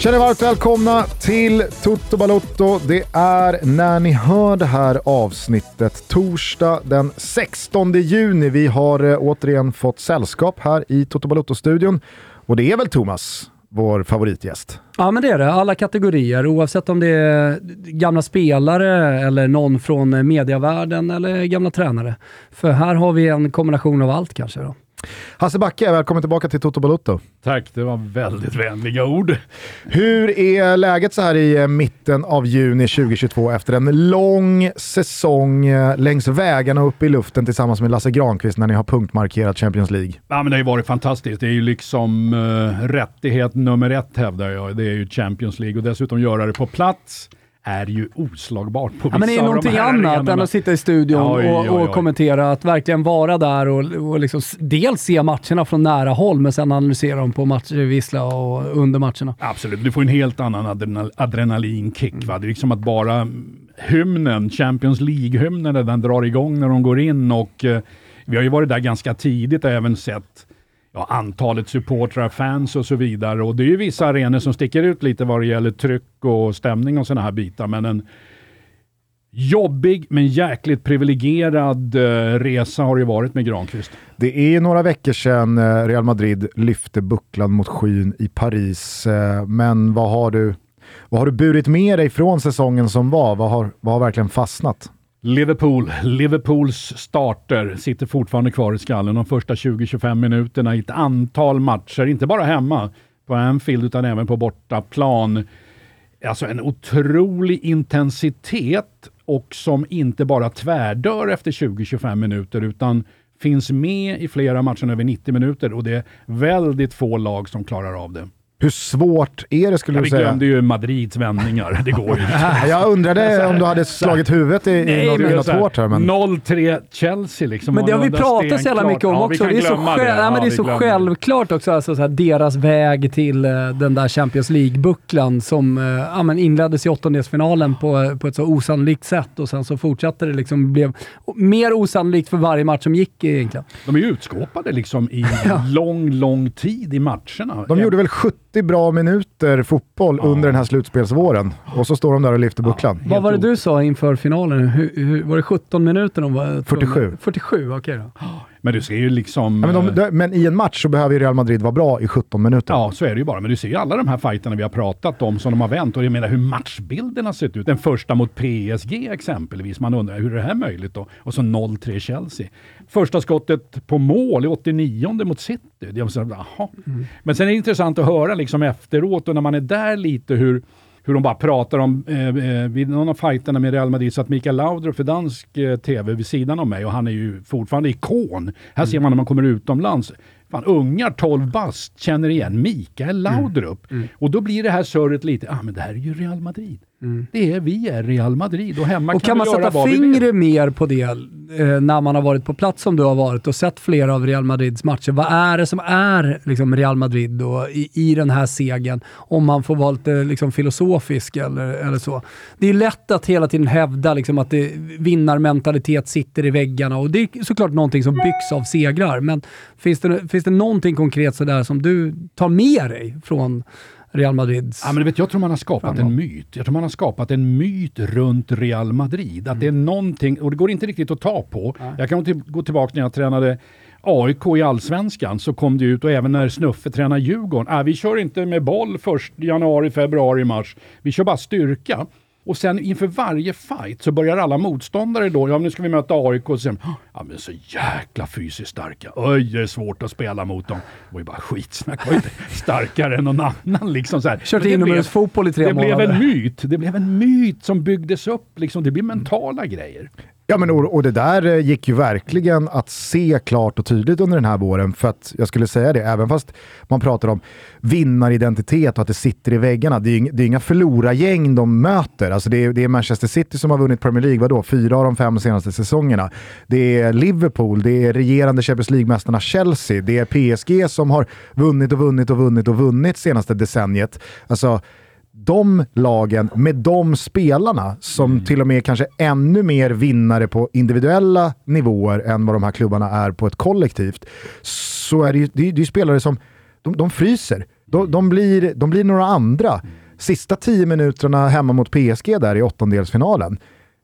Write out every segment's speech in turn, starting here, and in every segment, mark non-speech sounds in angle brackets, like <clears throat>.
Känner varmt välkomna till Toto Balotto. Det är när ni hör det här avsnittet torsdag den 16 juni. Vi har eh, återigen fått sällskap här i Toto Balotto-studion. Och det är väl Thomas, vår favoritgäst? Ja, men det är det. Alla kategorier, oavsett om det är gamla spelare eller någon från mediavärlden eller gamla tränare. För här har vi en kombination av allt kanske. Då. Hasse Backe, välkommen tillbaka till Toto Balutto. Tack, det var väldigt vänliga ord. Hur är läget så här i eh, mitten av juni 2022 efter en lång säsong eh, längs vägarna upp i luften tillsammans med Lasse Granqvist när ni har punktmarkerat Champions League? Ja, men det har ju varit fantastiskt. Det är ju liksom uh, rättighet nummer ett hävdar jag. Det är ju Champions League och dessutom göra det på plats är ju oslagbart på vissa ja, men Det är någonting de annat arenorna. än att sitta i studion oj, och, och oj, oj. kommentera. Att verkligen vara där och, och liksom dels se matcherna från nära håll, men sen analysera dem på matchvissla och under matcherna. Absolut, du får en helt annan adrenal adrenalinkick. Va? Det är liksom att bara hymnen, Champions League-hymnen, den drar igång när de går in och eh, vi har ju varit där ganska tidigt och även sett ja, antalet supportrar, fans och så vidare. Och det är ju vissa arenor som sticker ut lite vad det gäller tryck och stämning och sådana här bitar. Men en jobbig men jäkligt privilegierad eh, resa har det ju varit med Granqvist. Det är några veckor sedan eh, Real Madrid lyfte bucklan mot skyn i Paris. Eh, men vad har du, vad har du burit med dig från säsongen som var? Vad har, vad har verkligen fastnat? Liverpool, Liverpools starter sitter fortfarande kvar i skallen de första 20-25 minuterna i ett antal matcher, inte bara hemma på Anfield utan även på bortaplan. Alltså en otrolig intensitet och som inte bara tvärdör efter 20-25 minuter utan finns med i flera matcher över 90 minuter och det är väldigt få lag som klarar av det. Hur svårt är det skulle ja, du säga? Vi glömde ju Madrids vändningar. Det går ju inte. <laughs> jag undrade <laughs> om du hade slagit huvudet i, Nej, i något, något hårt här. Men... 0-3 Chelsea liksom. Men det har vi pratat så jävla mycket om ja, också. Det är så, själv, det. Ja, men det är så självklart också, alltså, så här, deras väg till uh, den där Champions League-bucklan som uh, ja, men inleddes i åttondelsfinalen på, på ett så osannolikt sätt och sen så fortsatte det liksom, blev mer osannolikt för varje match som gick egentligen. De är ju utskåpade liksom i <laughs> lång, lång tid i matcherna. De gjorde väl 70 80 bra minuter fotboll ja. under den här slutspelsvåren och så står de där och lyfter bucklan. Vad var det du sa inför finalen? Hur, hur, var det 17 minuter de var? 47. 47, okej okay då. Men du ser ju liksom... Ja, men, de, de, men, i en match så behöver ju Real Madrid vara bra i 17 minuter. Ja, så är det ju bara. Men du ser ju alla de här fighterna vi har pratat om som de har vänt och jag menar hur matchbilden har sett ut. Den första mot PSG exempelvis. Man undrar hur är det här möjligt då? Och så 0-3 Chelsea. Första skottet på mål i 89 mot City. Det så, mm. Men sen är det intressant att höra liksom efteråt och när man är där lite hur hur de bara pratar om, eh, eh, vid någon av fighterna med Real Madrid, så att Mikael Laudrup för dansk eh, TV vid sidan av mig och han är ju fortfarande ikon. Här mm. ser man när man kommer utomlands, fan, ungar 12 bast känner igen Mikael Laudrup. Mm. Mm. Och då blir det här surret lite, ah men det här är ju Real Madrid. Mm. Det är, vi är Real Madrid och hemma och kan, kan man sätta fingret mer på det eh, när man har varit på plats som du har varit och sett flera av Real Madrids matcher? Vad är det som är liksom, Real Madrid då, i, i den här segern? Om man får vara lite liksom, filosofisk eller, eller så. Det är lätt att hela tiden hävda liksom, att det, vinnarmentalitet sitter i väggarna och det är såklart någonting som byggs av segrar. Men finns det, finns det någonting konkret sådär som du tar med dig från Real Madrids... Ja, men vet, jag tror man har skapat framgång. en myt. Jag tror man har skapat en myt runt Real Madrid. Att mm. det är någonting, och det går inte riktigt att ta på. Nej. Jag kan till, gå tillbaka när jag tränade AIK i Allsvenskan så kom det ut och även när Snuffe tränar Djurgården. Äh, vi kör inte med boll först januari, februari, mars. Vi kör bara styrka. Och sen inför varje fight så börjar alla motståndare då, ja nu ska vi möta AIK och sen, ja men så jäkla fysiskt starka. Oj, det är svårt att spela mot dem. Det var ju bara skitsnack, var inte <laughs> starkare än någon annan liksom så här. Kört inomhusfotboll i tre det månader. Det blev en myt. Det blev en myt som byggdes upp liksom. Det blir mentala mm. grejer. Ja, men och, och, det där eh, gick ju verkligen att se klart och tydligt under den här våren. För att jag skulle säga det, även fast man pratar om vinnaridentitet och att det sitter i väggarna. Det är ju det är inga förlorargäng de möter. Alltså det, är, det är Manchester City som har vunnit Premier League, vadå? Fyra av de fem senaste säsongerna. Det är Liverpool, det är regerande Champions League-mästarna Chelsea, det är PSG som har vunnit och vunnit och vunnit och vunnit senaste decenniet. Alltså, de lagen med de spelarna som mm. till och med kanske ännu mer vinnare på individuella nivåer än vad de här klubbarna är på ett kollektivt, så är det ju, det är, det är spelare som de, de fryser. De, de, blir, de blir några andra. Sista tio minuterna hemma mot PSG där i åttondelsfinalen.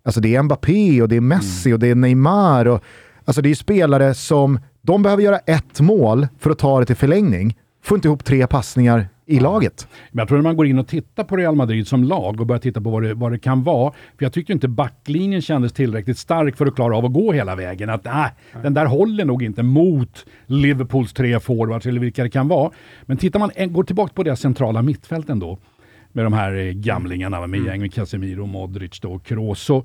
Alltså det är Mbappé och det är Messi och det är Neymar. Och, alltså det är spelare som, de behöver göra ett mål för att ta det till förlängning. Får inte ihop tre passningar i laget. Men jag tror när man går in och tittar på Real Madrid som lag och börjar titta på vad det, vad det kan vara. För jag tyckte inte backlinjen kändes tillräckligt stark för att klara av att gå hela vägen. Att nej, den där håller nog inte mot Liverpools tre forwards eller vilka det kan vara. Men tittar man, går tillbaka på det centrala mittfälten då med de här eh, gamlingarna med gäng med Casemiro, Modric och Kroos. Så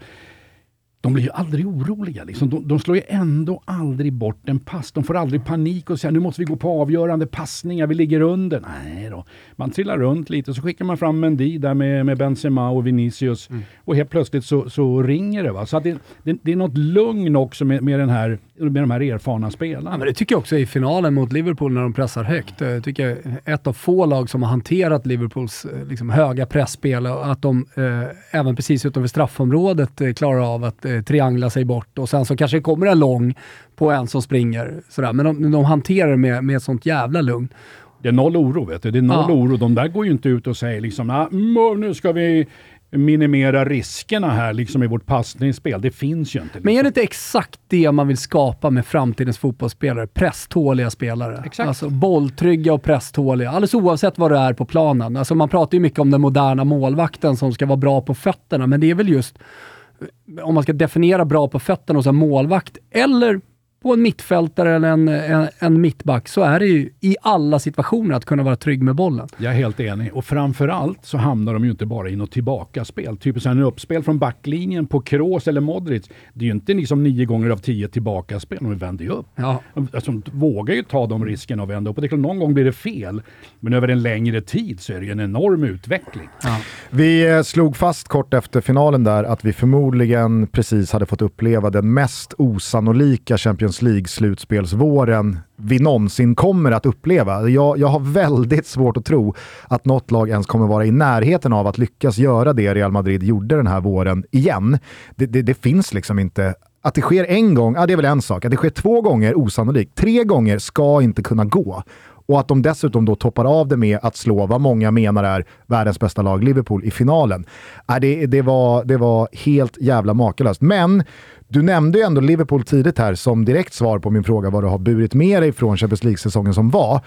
de blir ju aldrig oroliga. Liksom. De, de, slår ju ändå aldrig bort en pass. De får aldrig panik och säger nu måste vi gå på avgörande passningar, vi ligger under. Nej då. Man trillar runt lite, så skickar man fram Mendy där med, med Benzema och Vinicius mm. och helt plötsligt så, så ringer det. Va? Så det, det, det är något lugn också med, med, den här, med de här erfarna spelarna. Ja, men det tycker jag också i finalen mot Liverpool när de pressar högt. Jag tycker ett av få lag som har hanterat Liverpools eh, liksom, höga pressspel och att de eh, även precis utanför straffområdet eh, klarar av att eh, triangla sig bort och sen så kanske det kommer en lång på en som springer. Sådär. Men de, de hanterar det med, med ett sånt jävla lugn. Det är noll oro, vet du. Det är noll ja. oro. De där går ju inte ut och säger liksom, ah, nu ska vi minimera riskerna här liksom i vårt passningsspel. Det finns ju inte. Liksom. Men är det inte exakt det man vill skapa med framtidens fotbollsspelare? Presståliga spelare. Exakt. Alltså bolltrygga och presståliga. Alldeles oavsett vad det är på planen. Alltså man pratar ju mycket om den moderna målvakten som ska vara bra på fötterna, men det är väl just om man ska definiera bra på fötterna hos en målvakt, eller på en mittfältare eller en, en, en, mittback så är det ju i alla situationer att kunna vara trygg med bollen. Jag är helt enig. Och framförallt så hamnar de ju inte bara i något tillbakaspel. Typ en uppspel från backlinjen på Kroos eller Modric. Det är ju inte liksom nio gånger av tio tillbakaspel. De vänder ju upp. Ja. Alltså, de vågar ju ta de riskerna och vända upp. Och det är klart, någon gång blir det fel. Men över en längre tid så är det ju en enorm utveckling. Ja. Vi eh, slog fast kort efter finalen där att vi förmodligen precis hade fått uppleva den mest osannolika Champions Champions League-slutspelsvåren vi någonsin kommer att uppleva. Jag, jag har väldigt svårt att tro att något lag ens kommer vara i närheten av att lyckas göra det Real Madrid gjorde den här våren igen. Det, det, det finns liksom inte att det sker en gång, ja det är väl en sak. Att det sker två gånger osannolikt. Tre gånger ska inte kunna gå. Och att de dessutom då toppar av det med att slå vad många menar är världens bästa lag, Liverpool, i finalen. Äh, det, det, var, det var helt jävla makalöst. Men du nämnde ju ändå Liverpool tidigt här som direkt svar på min fråga vad du har burit med dig från Champions League-säsongen som var.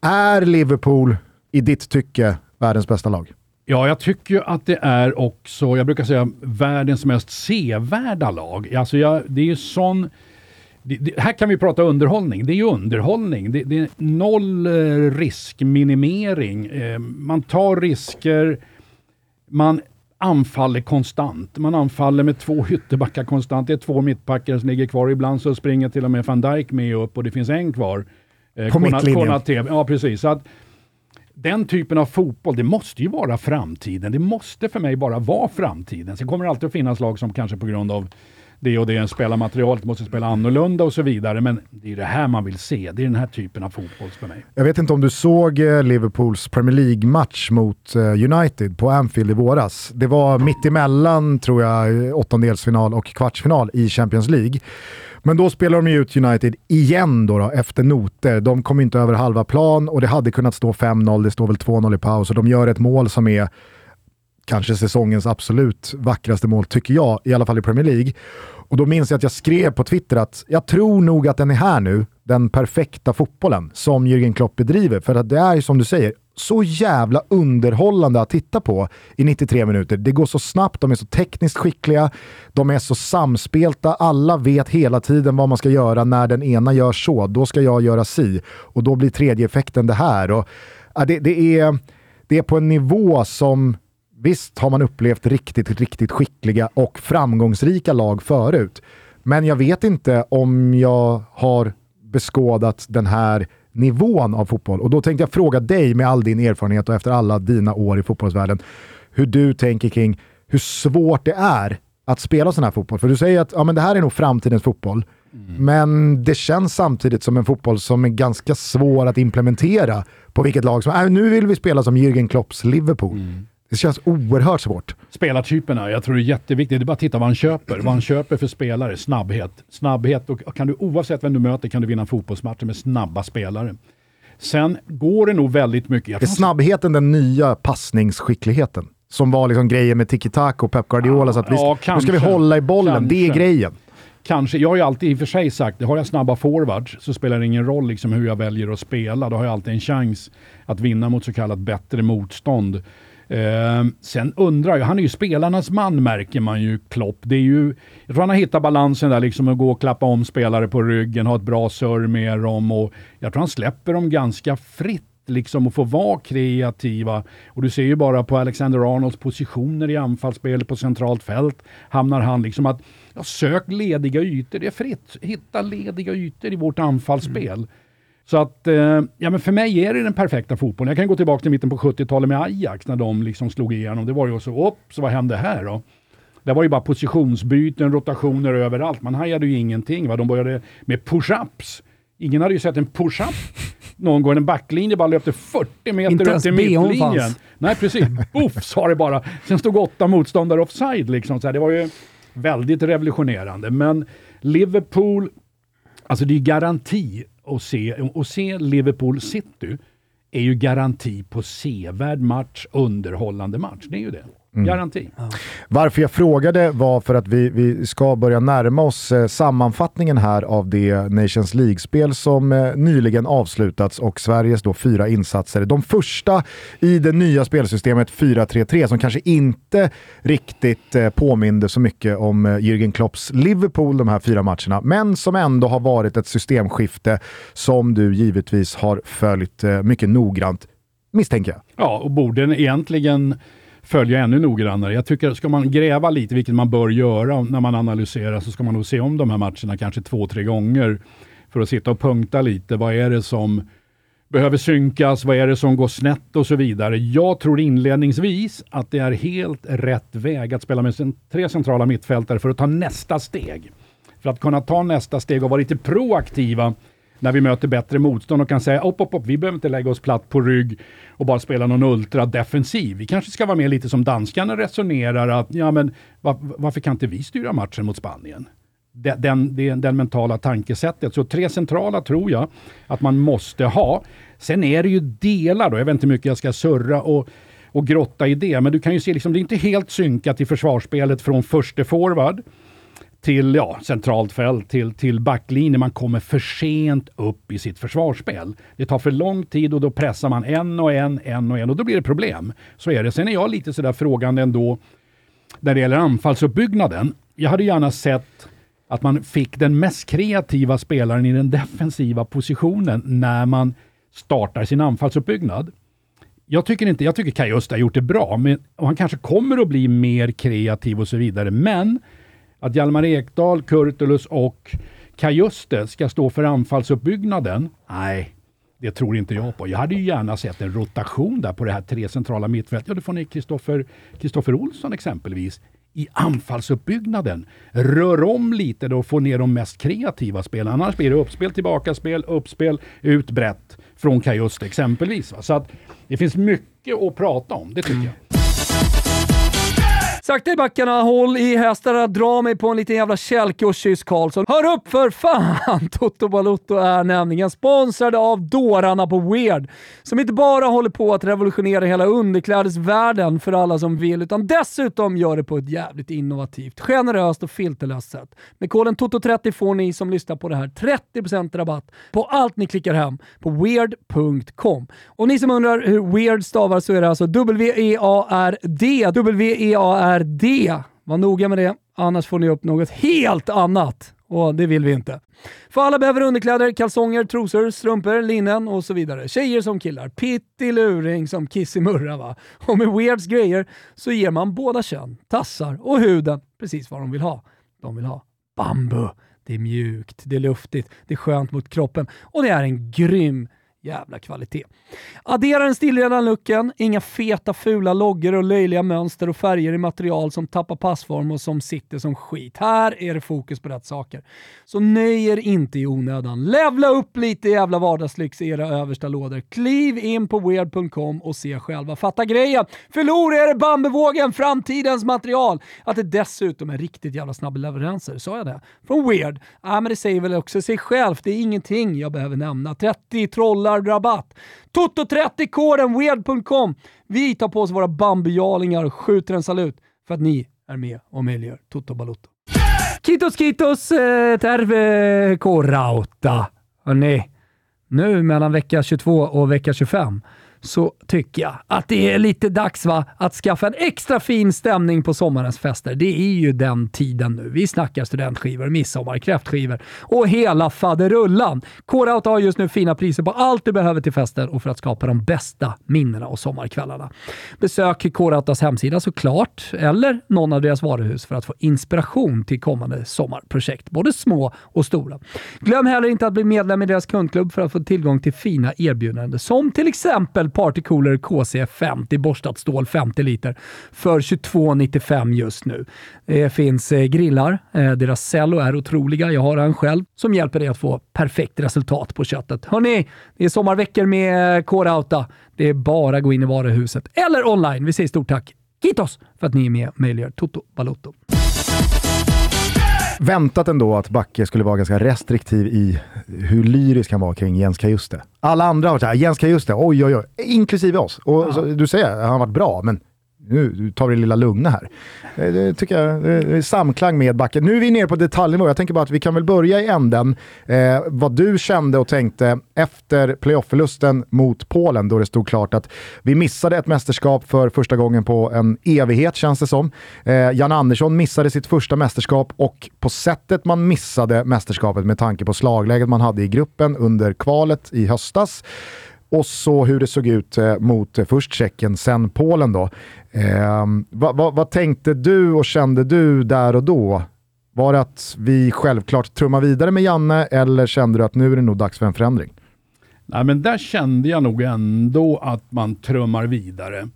Är Liverpool, i ditt tycke, världens bästa lag? Ja, jag tycker ju att det är också, jag brukar säga, världens mest sevärda lag. Alltså jag, det är ju sån... Det, det, här kan vi prata underhållning. Det är ju underhållning. Det, det är noll eh, riskminimering. Eh, man tar risker. Man anfaller konstant. Man anfaller med två ytterbackar konstant. Det är två mittbackar som ligger kvar. Ibland så springer till och med van Dijk med upp och det finns en kvar. Eh, På mittlinjen? Ja, precis. Så att, den typen av fotboll, det måste ju vara framtiden. Det måste för mig bara vara framtiden. Sen kommer det alltid att finnas lag som kanske på grund av det och det spelarmaterialet måste spela annorlunda och så vidare. Men det är det här man vill se. Det är den här typen av fotboll för mig. Jag vet inte om du såg eh, Liverpools Premier League-match mot eh, United på Anfield i våras. Det var mitt emellan, tror jag, åttondelsfinal och kvartsfinal i Champions League. Men då spelar de ju ut United igen då, då, efter noter. De kom inte över halva plan och det hade kunnat stå 5-0, det står väl 2-0 i paus och de gör ett mål som är kanske säsongens absolut vackraste mål, tycker jag, i alla fall i Premier League. Och då minns jag att jag skrev på Twitter att jag tror nog att den är här nu, den perfekta fotbollen som Jürgen Klopp bedriver. För att det är som du säger, så jävla underhållande att titta på i 93 minuter. Det går så snabbt, de är så tekniskt skickliga, de är så samspelta, alla vet hela tiden vad man ska göra när den ena gör så, då ska jag göra si. Och då blir tredje effekten det här. Och, ja, det, det, är, det är på en nivå som Visst har man upplevt riktigt, riktigt skickliga och framgångsrika lag förut. Men jag vet inte om jag har beskådat den här nivån av fotboll. Och då tänkte jag fråga dig med all din erfarenhet och efter alla dina år i fotbollsvärlden, hur du tänker kring hur svårt det är att spela sån här fotboll. För du säger att ja, men det här är nog framtidens fotboll. Mm. Men det känns samtidigt som en fotboll som är ganska svår att implementera på vilket lag som... Äh, nu vill vi spela som Jürgen Klopps Liverpool. Mm. Det känns oerhört svårt. Spelartyperna, jag tror det är jätteviktigt. Det är bara att titta vad han köper. Vad han köper för spelare. Snabbhet. Snabbhet och kan du oavsett vem du möter kan du vinna fotbollsmatcher med snabba spelare. Sen går det nog väldigt mycket... Är snabbheten den nya passningsskickligheten? Som var liksom grejen med tiki-taka och Pep Guardiola. Ja, så att vi, ja, nu ska vi hålla i bollen, kanske. det är grejen. Kanske. Jag har ju alltid i och för sig sagt, har jag snabba forwards så spelar det ingen roll liksom hur jag väljer att spela. Då har jag alltid en chans att vinna mot så kallat bättre motstånd. Eh, sen undrar jag, han är ju spelarnas man märker man ju Klopp. Det är ju, jag tror han har hittat balansen där liksom att gå och klappa om spelare på ryggen, ha ett bra surr med dem och jag tror han släpper dem ganska fritt liksom och få vara kreativa. Och du ser ju bara på Alexander Arnolds positioner i anfallsspelet på centralt fält. Hamnar han liksom att, ja, sök lediga ytor, det är fritt. Hitta lediga ytor i vårt anfallsspel. Mm. Så att, eh, ja men för mig är det den perfekta fotbollen. Jag kan gå tillbaka till mitten på 70-talet med Ajax när de liksom slog igenom. Det var ju så, upp, så vad hände här då? Det var ju bara positionsbyten, rotationer överallt. Man hajade ju ingenting. Va? De började med push-ups. Ingen hade ju sett en push-up någon gång. En backlinje bara löpte 40 meter Inte upp till mittlinjen. Fanns. Nej, precis. Boff sa det bara. Sen stod åtta motståndare offside. Liksom. Så här, det var ju väldigt revolutionerande. Men Liverpool, alltså det är garanti att se, att se Liverpool City är ju garanti på sevärd match, underhållande match. Det är ju det. Mm. Garanti. Ja. Varför jag frågade var för att vi, vi ska börja närma oss eh, sammanfattningen här av det Nations League-spel som eh, nyligen avslutats och Sveriges då fyra insatser. De första i det nya spelsystemet 4-3-3 som kanske inte riktigt eh, påminde så mycket om eh, Jürgen Klopps Liverpool de här fyra matcherna, men som ändå har varit ett systemskifte som du givetvis har följt eh, mycket noggrant, misstänker jag. Ja, och borde egentligen följa ännu noggrannare. Jag tycker, ska man gräva lite, vilket man bör göra när man analyserar, så ska man nog se om de här matcherna kanske två, tre gånger för att sitta och punkta lite. Vad är det som behöver synkas? Vad är det som går snett och så vidare? Jag tror inledningsvis att det är helt rätt väg att spela med tre centrala mittfältare för att ta nästa steg. För att kunna ta nästa steg och vara lite proaktiva när vi möter bättre motstånd och kan säga upp, upp, upp, vi behöver inte lägga oss platt på rygg och bara spela någon ultra defensiv. Vi kanske ska vara med lite som danskarna resonerar att ja men var, varför kan inte vi styra matchen mot Spanien? Den, den, den, mentala tankesättet. Så tre centrala tror jag att man måste ha. Sen är det ju delar då, jag vet inte hur mycket jag ska surra och, och grotta i det, men du kan ju se liksom, det är inte helt synkat i försvarsspelet från första forward till ja, centralt fält, till, till backlinjen. Man kommer för sent upp i sitt försvarsspel. Det tar för lång tid och då pressar man en och en, en och en och då blir det problem. Så är det. Sen är jag lite sådär frågande ändå när det gäller anfallsuppbyggnaden. Jag hade gärna sett att man fick den mest kreativa spelaren i den defensiva positionen när man startar sin anfallsuppbyggnad. Jag tycker inte, jag tycker Kajusta har gjort det bra, men, och han kanske kommer att bli mer kreativ och så vidare, men att Hjalmar Ekdal, Kurtulus och Kajuste ska stå för anfallsuppbyggnaden? Nej, det tror inte jag på. Jag hade ju gärna sett en rotation där på det här tre centrala mittfältet. Ja, då får ni Kristoffer Olsson exempelvis i anfallsuppbyggnaden. Rör om lite då och få ner de mest kreativa spelarna. Annars blir det uppspel, tillbakaspel, uppspel, ut brett från Kajuste exempelvis. Så att det finns mycket att prata om, det tycker jag. Sakta i backarna, håll i hästarna, dra mig på en liten jävla kälke och kyss Karlsson. Hör upp för fan! <laughs> Toto Balotto är nämligen sponsrade av dårarna på Weird, som inte bara håller på att revolutionera hela underklädesvärlden för alla som vill, utan dessutom gör det på ett jävligt innovativt, generöst och filterlöst sätt. Med koden TOTO30 får ni som lyssnar på det här 30% rabatt på allt ni klickar hem på weird.com. Och ni som undrar hur Weird stavar så är det alltså W-E-A-R-D, W-E-A-R D. Var noga med det, annars får ni upp något helt annat. Och det vill vi inte. För alla behöver underkläder, kalsonger, trosor, strumpor, linnen och så vidare. Tjejer som killar. Pittiluring som kissimurra va. Och med Weirds grejer så ger man båda kön, tassar och huden precis vad de vill ha. De vill ha bambu. Det är mjukt, det är luftigt, det är skönt mot kroppen och det är en grym Jävla kvalitet. Addera den stillrena looken, inga feta fula loggor och löjliga mönster och färger i material som tappar passform och som sitter som skit. Här är det fokus på rätt saker. Så nöj er inte i onödan. Levla upp lite jävla vardagslyx i era översta lådor. Kliv in på weird.com och se själva. Fatta grejen! Förlora er bambuvågen, framtidens material! Att det dessutom är riktigt jävla snabba leveranser, sa jag det? Från Weird? Ja, men det säger väl också sig självt. Det är ingenting jag behöver nämna. 30 trollar rabatt. Toto30 koden, weird.com. Vi tar på oss våra bambujalingar och skjuter en salut för att ni är med och möjliggör Toto Balotto. Kitos kitos eh, terve korauta. Hörrni, nu mellan vecka 22 och vecka 25 så tycker jag att det är lite dags va? att skaffa en extra fin stämning på sommarens fester. Det är ju den tiden nu. Vi snackar studentskivor, midsommar, kräftskivor och hela faderullan. K-Rauta har just nu fina priser på allt du behöver till festen och för att skapa de bästa minnena och sommarkvällarna. Besök K-Rautas hemsida såklart, eller någon av deras varuhus för att få inspiration till kommande sommarprojekt, både små och stora. Glöm heller inte att bli medlem i deras kundklubb för att få tillgång till fina erbjudanden som till exempel Partycooler KC50 borstat stål 50 liter för 22,95 just nu. Det finns eh, grillar. Eh, deras cello är otroliga. Jag har en själv som hjälper dig att få perfekt resultat på köttet. Hörni, det är sommarveckor med eh, K-Rauta. Det är bara att gå in i varuhuset eller online. Vi säger stort tack Kitos för att ni är med och möjliggör Toto Balotto väntat ändå att Backe skulle vara ganska restriktiv i hur lyrisk han var kring Jens Kajuste. Alla andra har varit såhär, Jens Kajuste, oj oj oj, inklusive oss. Och ja. så, du säger, han har varit bra, men nu tar vi det lilla lugna här. Eh, det tycker jag det är samklang med backen. Nu är vi nere på detaljnivå. Jag tänker bara att vi kan väl börja i änden. Eh, vad du kände och tänkte efter playoff-förlusten mot Polen då det stod klart att vi missade ett mästerskap för första gången på en evighet känns det som. Eh, Jan Andersson missade sitt första mästerskap och på sättet man missade mästerskapet med tanke på slagläget man hade i gruppen under kvalet i höstas och så hur det såg ut eh, mot eh, först Tjeckien, sen Polen då. Eh, vad, vad, vad tänkte du och kände du där och då? Var det att vi självklart trummar vidare med Janne eller kände du att nu är det nog dags för en förändring? Nej, men där kände jag nog ändå att man trummar vidare.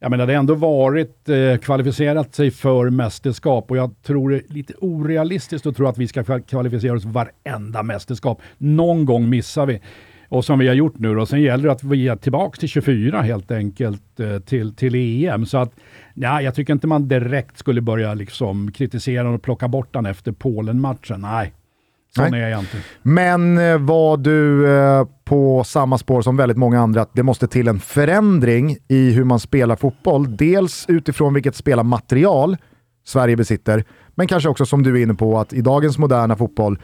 Jag menar, det har ändå varit eh, kvalificerat sig för mästerskap och jag tror det är lite orealistiskt att tro att vi ska kvalificera oss varenda mästerskap. Någon gång missar vi och som vi har gjort nu då. Sen gäller det att vi är tillbaka till 24 helt enkelt eh, till, till EM. Så att, ja, jag tycker inte man direkt skulle börja liksom kritisera och plocka bort den efter Polen-matchen. Nej, Sån är jag inte. Men eh, var du eh, på samma spår som väldigt många andra att det måste till en förändring i hur man spelar fotboll. Dels utifrån vilket spelarmaterial Sverige besitter, men kanske också som du är inne på att i dagens moderna fotboll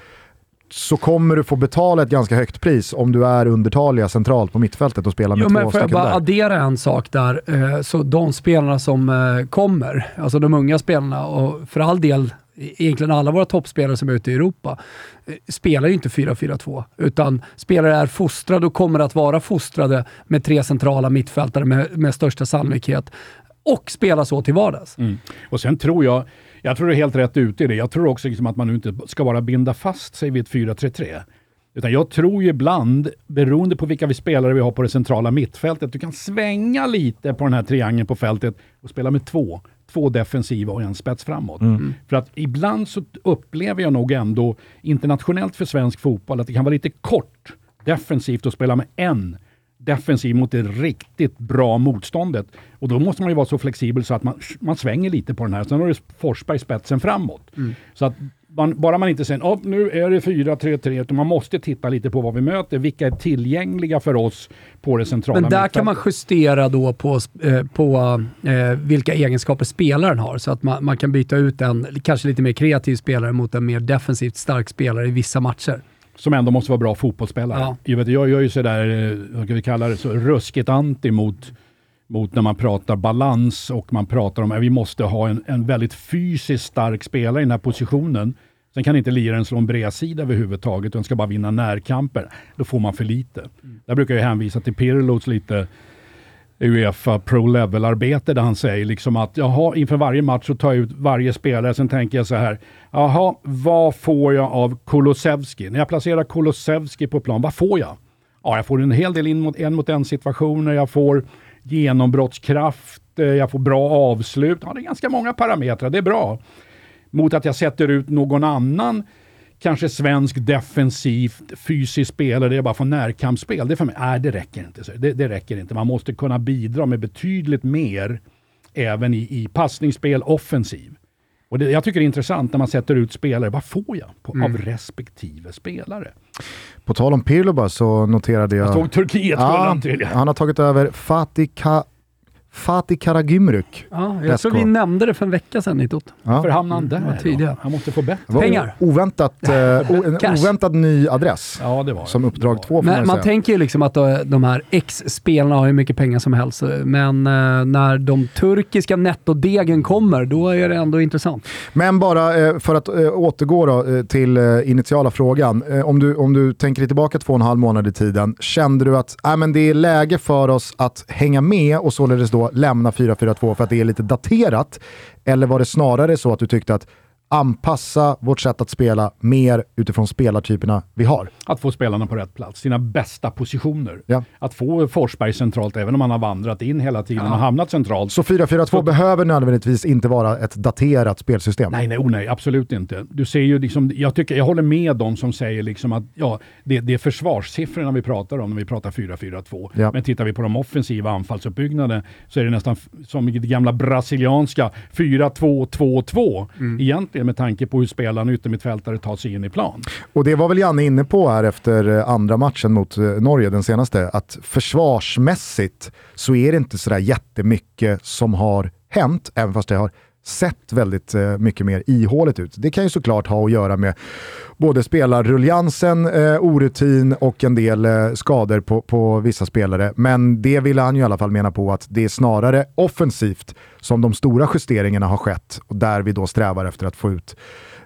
så kommer du få betala ett ganska högt pris om du är undertaliga centralt på mittfältet och spelar med jo, två men Får jag bara där. addera en sak där? Eh, så de spelarna som eh, kommer, alltså de unga spelarna och för all del egentligen alla våra toppspelare som är ute i Europa eh, spelar ju inte 4-4-2, utan spelare är fostrade och kommer att vara fostrade med tre centrala mittfältare med, med största sannolikhet och spela så till vardags. Mm. Och sen tror jag, jag tror det är helt rätt ute i det. Jag tror också liksom att man nu inte ska bara binda fast sig vid ett 4-3-3. Utan jag tror ju ibland, beroende på vilka vi spelare vi har på det centrala mittfältet, du kan svänga lite på den här triangeln på fältet och spela med två. Två defensiva och en spets framåt. Mm. För att ibland så upplever jag nog ändå, internationellt för svensk fotboll, att det kan vara lite kort defensivt att spela med en defensiv mot det riktigt bra motståndet. Och då måste man ju vara så flexibel så att man, man svänger lite på den här. Sen har du Forsberg spetsen framåt. Mm. Så att man, bara man inte säger oh, nu är det 4-3-3, utan man måste titta lite på vad vi möter. Vilka är tillgängliga för oss på det centrala Men där kan man justera då på, eh, på eh, vilka egenskaper spelaren har, så att man, man kan byta ut en kanske lite mer kreativ spelare mot en mer defensivt stark spelare i vissa matcher som ändå måste vara bra fotbollsspelare. Ja. Jag, vet, jag gör ju sådär, eh, vad ska vi kalla det, så ruskigt anti mot, mot när man pratar balans och man pratar om att vi måste ha en, en väldigt fysiskt stark spelare i den här positionen. Sen kan inte liraren slå en bredsida överhuvudtaget, utan ska bara vinna närkamper. Då får man för lite. Mm. Där brukar jag hänvisa till Pirlos lite Uefa Pro Level-arbete där han säger liksom att jaha, inför varje match så tar jag ut varje spelare, sen tänker jag så här, jaha, vad får jag av Kolosevski? När jag placerar Kolosevski på plan, vad får jag? Ja, jag får en hel del in mot en mot en situationer, jag får genombrottskraft, eh, jag får bra avslut. Ja, det är ganska många parametrar, det är bra. Mot att jag sätter ut någon annan kanske svensk defensivt fysisk spelare, är bara för närkampsspel. Det, för mig, nej, det räcker inte. Det, det, räcker inte. Man måste kunna bidra med betydligt mer även i, i passningsspel, offensiv. Och det, jag tycker det är intressant när man sätter ut spelare. Vad får jag på, mm. av respektive spelare? På tal om Pirlo bara så noterade jag... Jag såg Turkiet ja, Han har tagit över Fatih Ka Fatih Karagümrük. Ja, jag tror vi nämnde det för en vecka sedan i Tot. Ja. Varför hamnade där? Tidigare. Han måste få bättre. Pengar. Oväntat, eh, en oväntad ny adress. Ja, det var Som uppdrag två Men man, tänker ju liksom att eh, de här ex-spelarna har hur mycket pengar som helst, men eh, när de turkiska nettodegen kommer, då är det ändå intressant. Men bara eh, för att återgå då, till initiala frågan. om, du, om du tänker tillbaka två och en halv månad i tiden, kände du att äh, men det är läge för oss att hänga med och således då lämna 4-4-2 för att det är lite daterat? Eller var det snarare så att du tyckte att anpassa vårt sätt att spela mer utifrån spelartyperna vi har. Att få spelarna på rätt plats, sina bästa positioner. Ja. Att få Forsberg centralt, även om han har vandrat in hela tiden ja. och hamnat centralt. Så 4-4-2 så... behöver nödvändigtvis inte vara ett daterat spelsystem? Nej, nej, oh nej, absolut inte. Du ser ju liksom, jag, tycker, jag håller med de som säger liksom att ja, det, det är försvarssiffrorna vi pratar om när vi pratar 4-4-2. Ja. Men tittar vi på de offensiva anfallsuppbyggnaden så är det nästan som det gamla brasilianska 4-2-2-2 mm. egentligen med tanke på hur spelarna yttermittfältare tar sig in i plan. Och det var väl Janne inne på här efter eh, andra matchen mot eh, Norge, den senaste, att försvarsmässigt så är det inte sådär jättemycket som har hänt, även fast det har sett väldigt eh, mycket mer ihåligt ut. Det kan ju såklart ha att göra med både spelarruljansen, eh, orutin och en del eh, skador på, på vissa spelare. Men det ville han ju i alla fall mena på att det är snarare offensivt som de stora justeringarna har skett och där vi då strävar efter att få ut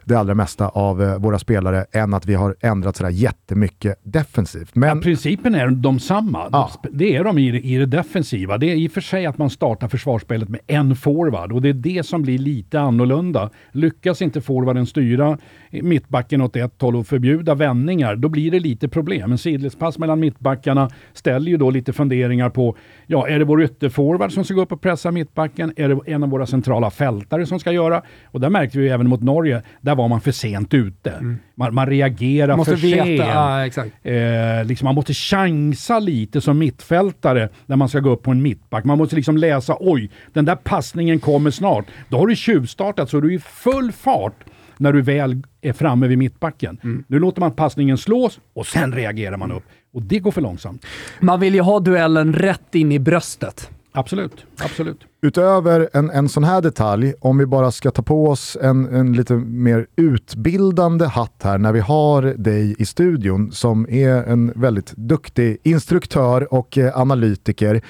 det allra mesta av eh, våra spelare än att vi har ändrat sådär jättemycket defensivt. Men... Ja, principen är de samma. Ja. Det är de i, i det defensiva. Det är i och för sig att man startar försvarsspelet med en forward och det är det som blir lite annorlunda. Lyckas inte forwarden styra mittbacken åt ett håll och förbjuda vändningar, då blir det lite problem. En sidledspass mellan mittbackarna ställer ju då lite funderingar på, ja, är det vår ytterforward som ska gå upp och pressa mittbacken? Är det en av våra centrala fältare som ska göra? Och där märkte vi även mot Norge, där var man för sent ute. Mm. Man, man reagerar måste för veta, sent. Ja, exakt. Eh, liksom man måste chansa lite som mittfältare när man ska gå upp på en mittback. Man måste liksom läsa, oj, den där passningen kommer snart. Då har du tjuvstartat så du är i full fart när du väl är framme vid mittbacken. Mm. Nu låter man passningen slås och sen reagerar man upp. Och det går för långsamt. Man vill ju ha duellen rätt in i bröstet. Absolut, absolut. Utöver en, en sån här detalj, om vi bara ska ta på oss en, en lite mer utbildande hatt här när vi har dig i studion som är en väldigt duktig instruktör och eh, analytiker.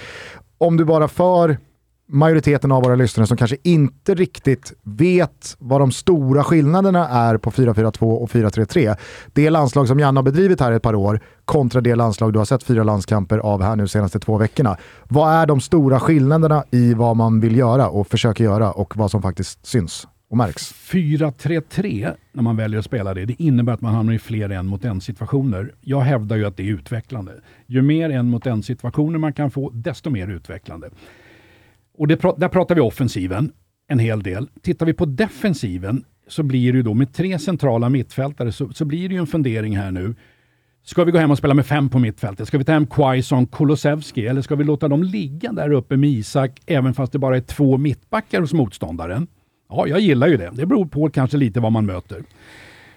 Om du bara för majoriteten av våra lyssnare som kanske inte riktigt vet vad de stora skillnaderna är på 4-4-2 och 4-3-3. Det landslag som Janne har bedrivit här ett par år kontra det landslag du har sett fyra landskamper av här nu senaste två veckorna. Vad är de stora skillnaderna i vad man vill göra och försöker göra och vad som faktiskt syns? och märks. 4-3-3, när man väljer att spela det, det innebär att man hamnar i fler en mot en situationer. Jag hävdar ju att det är utvecklande. Ju mer en mot en situationer man kan få, desto mer utvecklande. Och det, där pratar vi offensiven en hel del. Tittar vi på defensiven så blir det ju då med tre centrala mittfältare så, så blir det ju en fundering här nu. Ska vi gå hem och spela med fem på mittfältet? Ska vi ta hem Quaison, Kulusevski eller ska vi låta dem ligga där uppe med Isak även fast det bara är två mittbackar hos motståndaren? Ja, jag gillar ju det. Det beror på kanske lite vad man möter.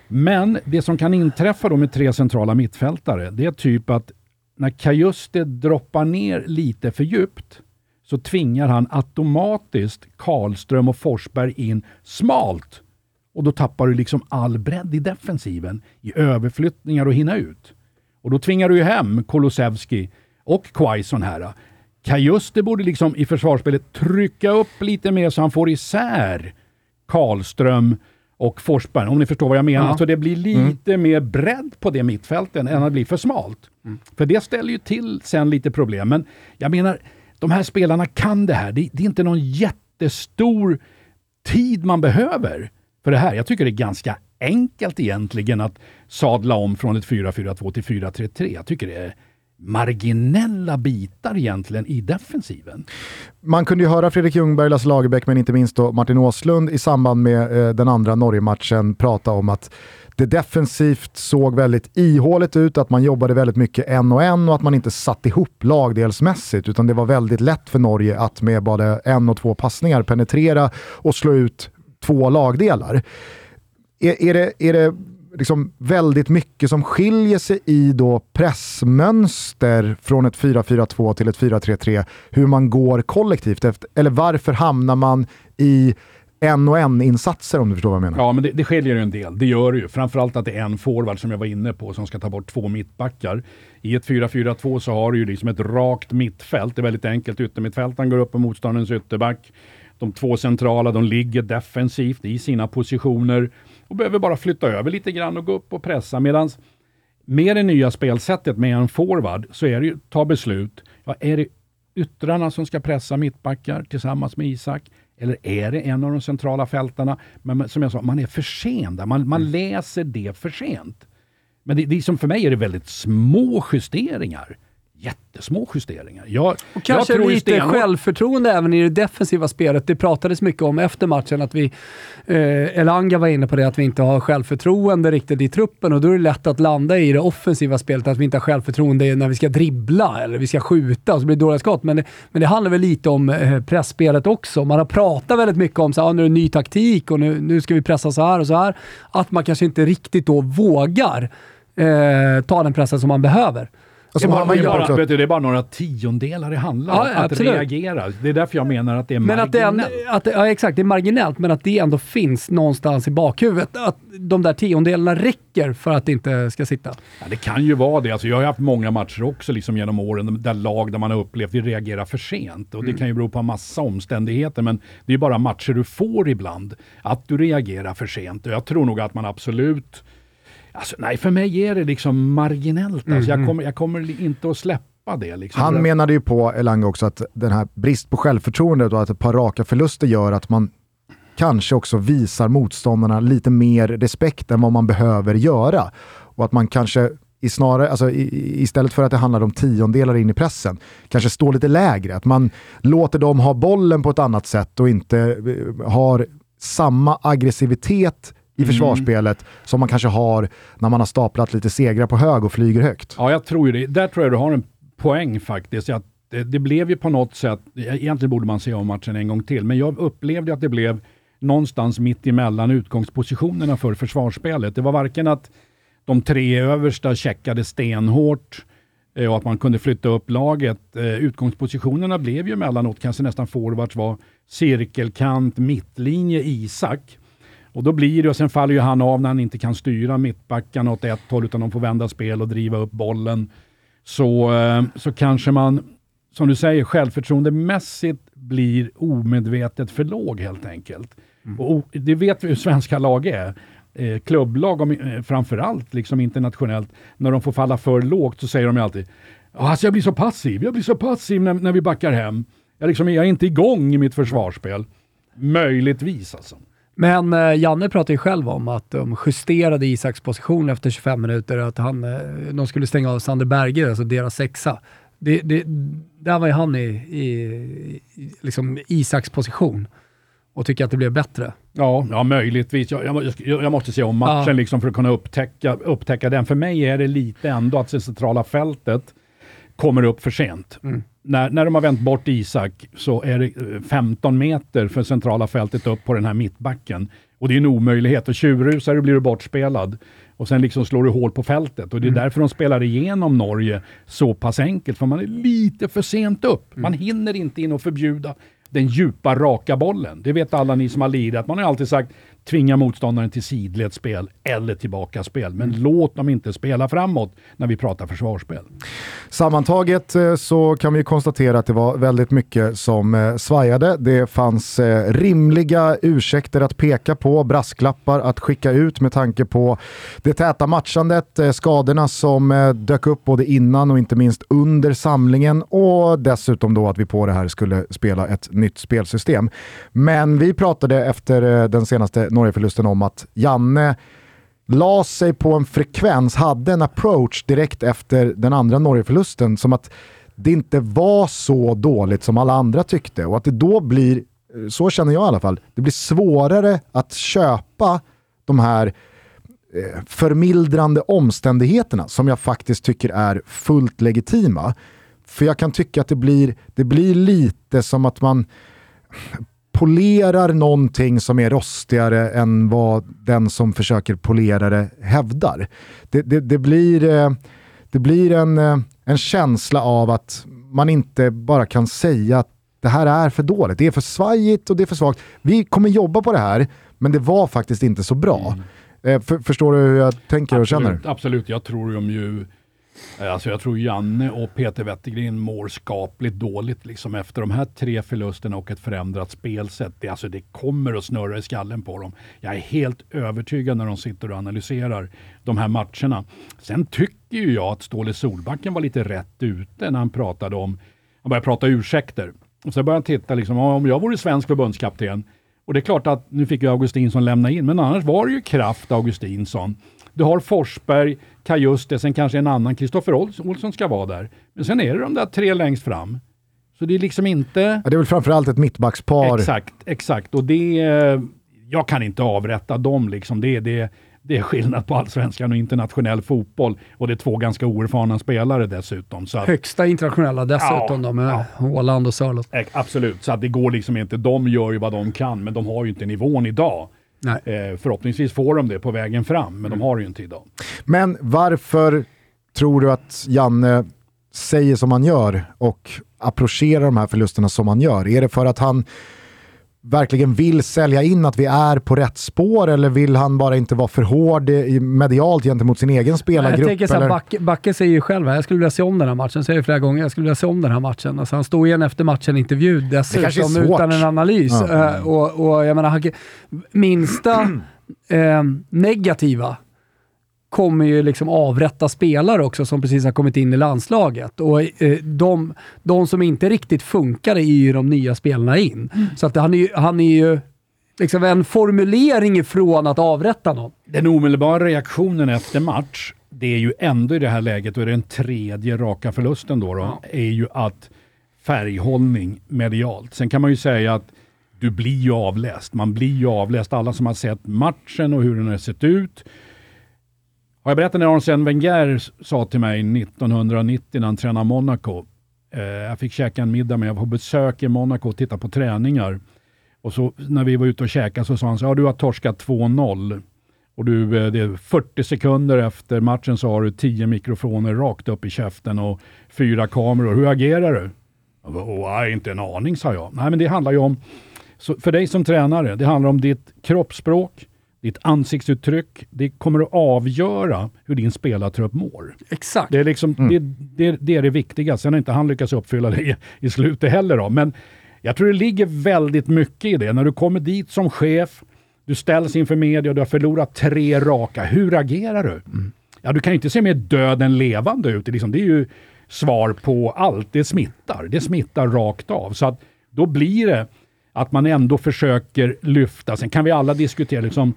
Men det som kan inträffa då med tre centrala mittfältare, det är typ att när Kajuste droppar ner lite för djupt så tvingar han automatiskt Karlström och Forsberg in smalt. Och då tappar du liksom all bredd i defensiven, i överflyttningar och hinna ut. Och då tvingar du ju hem Kolosevski och Quaison här. Kajuste borde liksom i försvarsspelet trycka upp lite mer så han får isär Karlström och Forsberg, om ni förstår vad jag menar. Ja. Så det blir lite mm. mer bredd på det mittfältet än att det blir för smalt. Mm. För det ställer ju till sen lite problem. Men jag menar, de här spelarna kan det här. Det, det, är inte någon jättestor tid man behöver för det här. Jag tycker det är ganska enkelt egentligen att sadla om från ett 4-4-2 till 4-3-3. Jag tycker det är marginella bitar egentligen i defensiven. Man kunde ju höra Fredrik Ljungberg, Lasse Lagerbäck men inte minst då Martin Åslund i samband med eh, den andra Norge-matchen prata om att det defensivt såg väldigt ihåligt ut, att man jobbade väldigt mycket en och en och att man inte satt ihop lagdelsmässigt utan det var väldigt lätt för Norge att med både en och två passningar penetrera och slå ut två lagdelar. Är, är det, är det liksom väldigt mycket som skiljer sig i då pressmönster från ett 4-4-2 till ett 4-3-3, hur man går kollektivt, efter, eller varför hamnar man i en och en-insatser om du förstår vad jag menar. Ja, men det, det skiljer ju en del. Det gör det ju. Framförallt att det är en forward som jag var inne på som ska ta bort två mittbackar. I ett 4-4-2 så har du ju liksom ett rakt mittfält. Det är väldigt enkelt. Yttermittfältaren går upp på motståndarens ytterback. De två centrala, de ligger defensivt i sina positioner och behöver bara flytta över lite grann och gå upp och pressa. Medan med det nya spelsättet med en forward så är det ju ta beslut. Ja, är det yttrarna som ska pressa mittbackar tillsammans med Isak? Eller är det en av de centrala fältarna? Men som jag sa, man är för sen där. Man, man mm. läser det för sent. Men det, det som för mig är det väldigt små justeringar jättesmå justeringar. Jag, och kanske jag lite stenhårt... självförtroende även i det defensiva spelet. Det pratades mycket om efter matchen att vi, eh, Elanga var inne på det, att vi inte har självförtroende riktigt i truppen och då är det lätt att landa i det offensiva spelet, att vi inte har självförtroende när vi ska dribbla eller vi ska skjuta och så blir det dåliga skott. Men det, men det handlar väl lite om eh, pressspelet också. Man har pratat väldigt mycket om att ah, nu är det ny taktik och nu, nu ska vi pressa så här och så här. Att man kanske inte riktigt då vågar eh, ta den pressen som man behöver. Alltså, det, är bara, bara, vet du, det är bara några tiondelar det handlar om, ja, att absolut. reagera. Det är därför jag menar att det är men marginellt. Att det, att det, ja, exakt, det är marginellt, men att det ändå finns någonstans i bakhuvudet. Att de där tiondelarna räcker för att det inte ska sitta. Ja, det kan ju vara det. Alltså, jag har haft många matcher också liksom genom åren, där lag där man har upplevt att reagerar för sent. Och det mm. kan ju bero på en massa omständigheter, men det är bara matcher du får ibland. Att du reagerar för sent. Och jag tror nog att man absolut Alltså, nej, för mig är det liksom marginellt. Alltså, mm. jag, kommer, jag kommer inte att släppa det. Liksom. Han menade ju på, Elanga också, att den här brist på självförtroende och att ett par raka förluster gör att man kanske också visar motståndarna lite mer respekt än vad man behöver göra. Och att man kanske i snarare, alltså i, istället för att det handlar om tiondelar in i pressen, kanske står lite lägre. Att man låter dem ha bollen på ett annat sätt och inte eh, har samma aggressivitet i mm. försvarsspelet mm. som man kanske har när man har staplat lite segrar på hög och flyger högt. Ja, jag tror ju det. Där tror jag du har en poäng faktiskt. Att det, det blev ju på något sätt, egentligen borde man se om matchen en gång till, men jag upplevde att det blev någonstans mitt emellan utgångspositionerna för försvarsspelet. Det var varken att de tre översta checkade stenhårt eh, och att man kunde flytta upp laget. Eh, utgångspositionerna blev ju emellanåt kanske nästan forwards var cirkelkant, mittlinje, Isak. Och då blir det, och sen faller ju han av när han inte kan styra mittbackarna åt ett håll utan de får vända spel och driva upp bollen. Så, eh, så kanske man, som du säger, självförtroendemässigt blir omedvetet för låg helt enkelt. Mm. Och det vet vi hur svenska lag är. Eh, klubblag, om, eh, framförallt liksom internationellt, när de får falla för lågt så säger de alltid alltså jag blir så passiv, jag blir så passiv när, när vi backar hem. Jag, liksom, jag är inte igång i mitt försvarsspel. Möjligtvis alltså. Men eh, Janne pratade ju själv om att de justerade Isaks position efter 25 minuter, att han, eh, de skulle stänga av Sander Berger, alltså deras sexa. Det, det, där var ju han i, i, i liksom Isaks position och tycker att det blev bättre. Ja, ja möjligtvis. Jag, jag, jag måste se om matchen ja. liksom för att kunna upptäcka, upptäcka den. För mig är det lite ändå att det centrala fältet kommer upp för sent. Mm när, när de har vänt bort Isak så är det 15 eh, meter för centrala fältet upp på den här mittbacken. Och det är en omöjlighet. Och tjurrusar du blir du bortspelad. Och sen liksom slår du hål på fältet. Och det är mm. därför de spelar igenom Norge så pass enkelt. För man är lite för sent upp. Man mm. hinner inte in och förbjuda den djupa, raka bollen. Det vet alla ni som har lirat. Man har alltid sagt tvinga motståndaren till sidledsspel eller tillbaka spel. Men mm. låt dem inte spela framåt när vi pratar försvarsspel. Sammantaget eh, så kan vi konstatera att det var väldigt mycket som eh, svajade. Det fanns eh, rimliga ursäkter att peka på, brasklappar att skicka ut med tanke på det täta matchandet, skadorna som dök upp både innan och inte minst under samlingen och dessutom då att vi på det här skulle spela ett nytt spelsystem. Men vi pratade efter den senaste Norgeförlusten om att Janne la sig på en frekvens, hade en approach direkt efter den andra Norgeförlusten som att det inte var så dåligt som alla andra tyckte och att det då blir, så känner jag i alla fall, det blir svårare att köpa de här förmildrande omständigheterna som jag faktiskt tycker är fullt legitima. För jag kan tycka att det blir, det blir lite som att man polerar någonting som är rostigare än vad den som försöker polera det hävdar. Det, det, det blir, eh, det blir en, eh, en känsla av att man inte bara kan säga att det här är för dåligt, det är för svajigt och det är för svagt. Vi kommer jobba på det här, men det var faktiskt inte så bra. Mm. För, förstår du hur jag tänker absolut, och känner? Absolut, jag tror de ju Eh, Eh, alltså jag tror Janne och Peter Wettergren mår skapligt dåligt liksom efter de här tre förlusterna och ett förändrat spelsätt. Det, alltså det kommer att snurra i skallen på dem. Jag är helt övertygad när de sitter och analyserar de här matcherna. Sen tycker ju jag att Ståle Solbacken var lite rätt ute när han pratade om, han började prata ursäkter. Och så började han titta, liksom, om jag vore svensk förbundskapten, och det är klart att nu fick ju Augustinsson lämna in, men annars var det ju kraft Augustinsson. Du har Forsberg, Kajuste, sen kanske en annan, Kristoffer Olsson ska vara där. Men sen är det de där tre längst fram. Så det är liksom inte... Ja, det är väl framförallt ett mittbackspar. Exakt, exakt. Och det... Jag kan inte avrätta dem liksom. Det, det, det är skillnad på allsvenskan och internationell fotboll. Och det är två ganska oerfarna spelare dessutom. Så att, Högsta internationella dessutom ja, då med ja. Håland och Sörlott. Absolut, så att det går liksom inte. De gör ju vad de kan, men de har ju inte nivån idag. Eh, förhoppningsvis får de det på vägen fram, men mm. de har det ju inte idag. Men varför tror du att Janne säger som han gör och approcherar de här förlusterna som han gör? Är det för att han verkligen vill sälja in att vi är på rätt spår eller vill han bara inte vara för hård medialt gentemot sin egen spelargrupp? Jag tänker så här, Backe, Backe säger ju själv, jag skulle vilja se om den här matchen, säger flera gånger, jag skulle vilja se om den här matchen. Alltså han står igen efter matchen intervju dessutom utan en analys. Ja. Uh, och, och jag menar, minsta uh, <clears throat> negativa kommer ju liksom avrätta spelare också som precis har kommit in i landslaget. Och eh, de, de som inte riktigt funkar är ju de nya spelarna in. Mm. Så att han är, han är ju liksom en formulering ifrån att avrätta någon. Den omedelbara reaktionen efter match, det är ju ändå i det här läget, och är den tredje raka förlusten då, då ja. är ju att färghållning medialt. Sen kan man ju säga att du blir ju avläst. Man blir ju avläst. Alla som har sett matchen och hur den har sett ut har jag berättat när Arsene Wenger sa till mig 1990 när han tränade Monaco. Eh, jag fick käka en middag med, jag var på besök i Monaco och tittade på träningar. Och så när vi var ute och käkade så sa han så ja du har torskat 2-0. Och du, eh, det är 40 sekunder efter matchen så har du 10 mikrofoner rakt upp i käften och fyra kameror. Hur agerar du? Oh, inte en aning, sa jag. Nej, men det handlar ju om, för dig som tränare, det handlar om ditt kroppsspråk, ditt ansiktsuttryck, det kommer att avgöra hur din spelartrupp mår. Exakt. Det är, liksom, mm. det, det, det, är det viktiga. Sen har inte han lyckats uppfylla det i, i slutet heller. Då. Men jag tror det ligger väldigt mycket i det. När du kommer dit som chef, du ställs inför media och du har förlorat tre raka. Hur agerar du? Mm. Ja, du kan ju inte se mer död än levande ut. Det är, liksom, det är ju svar på allt. Det smittar. Det smittar rakt av. Så att då blir det att man ändå försöker lyfta. Sen kan vi alla diskutera liksom,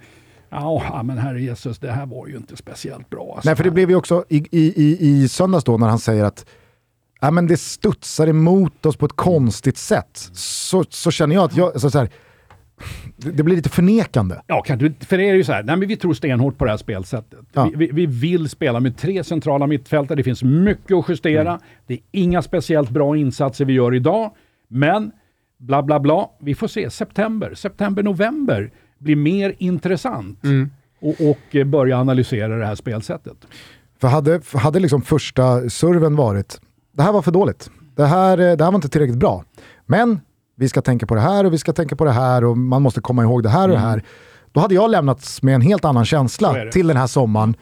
Ja, men herre Jesus, det här var ju inte speciellt bra. Alltså. Nej, för det blev ju också i, i, i, söndags då när han säger att ja, men det studsar emot oss på ett konstigt sätt. Så, så känner jag att jag, så, så här, det blir lite förnekande. Ja, kan du, för det är ju så här, nej, men vi tror stenhårt på det här spelsättet. Ja. Vi, vi, vi, vill spela med tre centrala mittfältare, det finns mycket att justera. Mm. Det är inga speciellt bra insatser vi gör idag, men bla bla bla. Vi får se. September, september, november blir mer intressant mm. och, och börja analysera det här spelsättet. För hade, hade liksom första serven varit, det här var för dåligt. Det här, eh, det här var inte tillräckligt bra. Men vi ska tänka på det här och vi ska tänka på det här och man måste komma ihåg det här och mm. det här. Då hade jag lämnats med en helt annan känsla till den här sommaren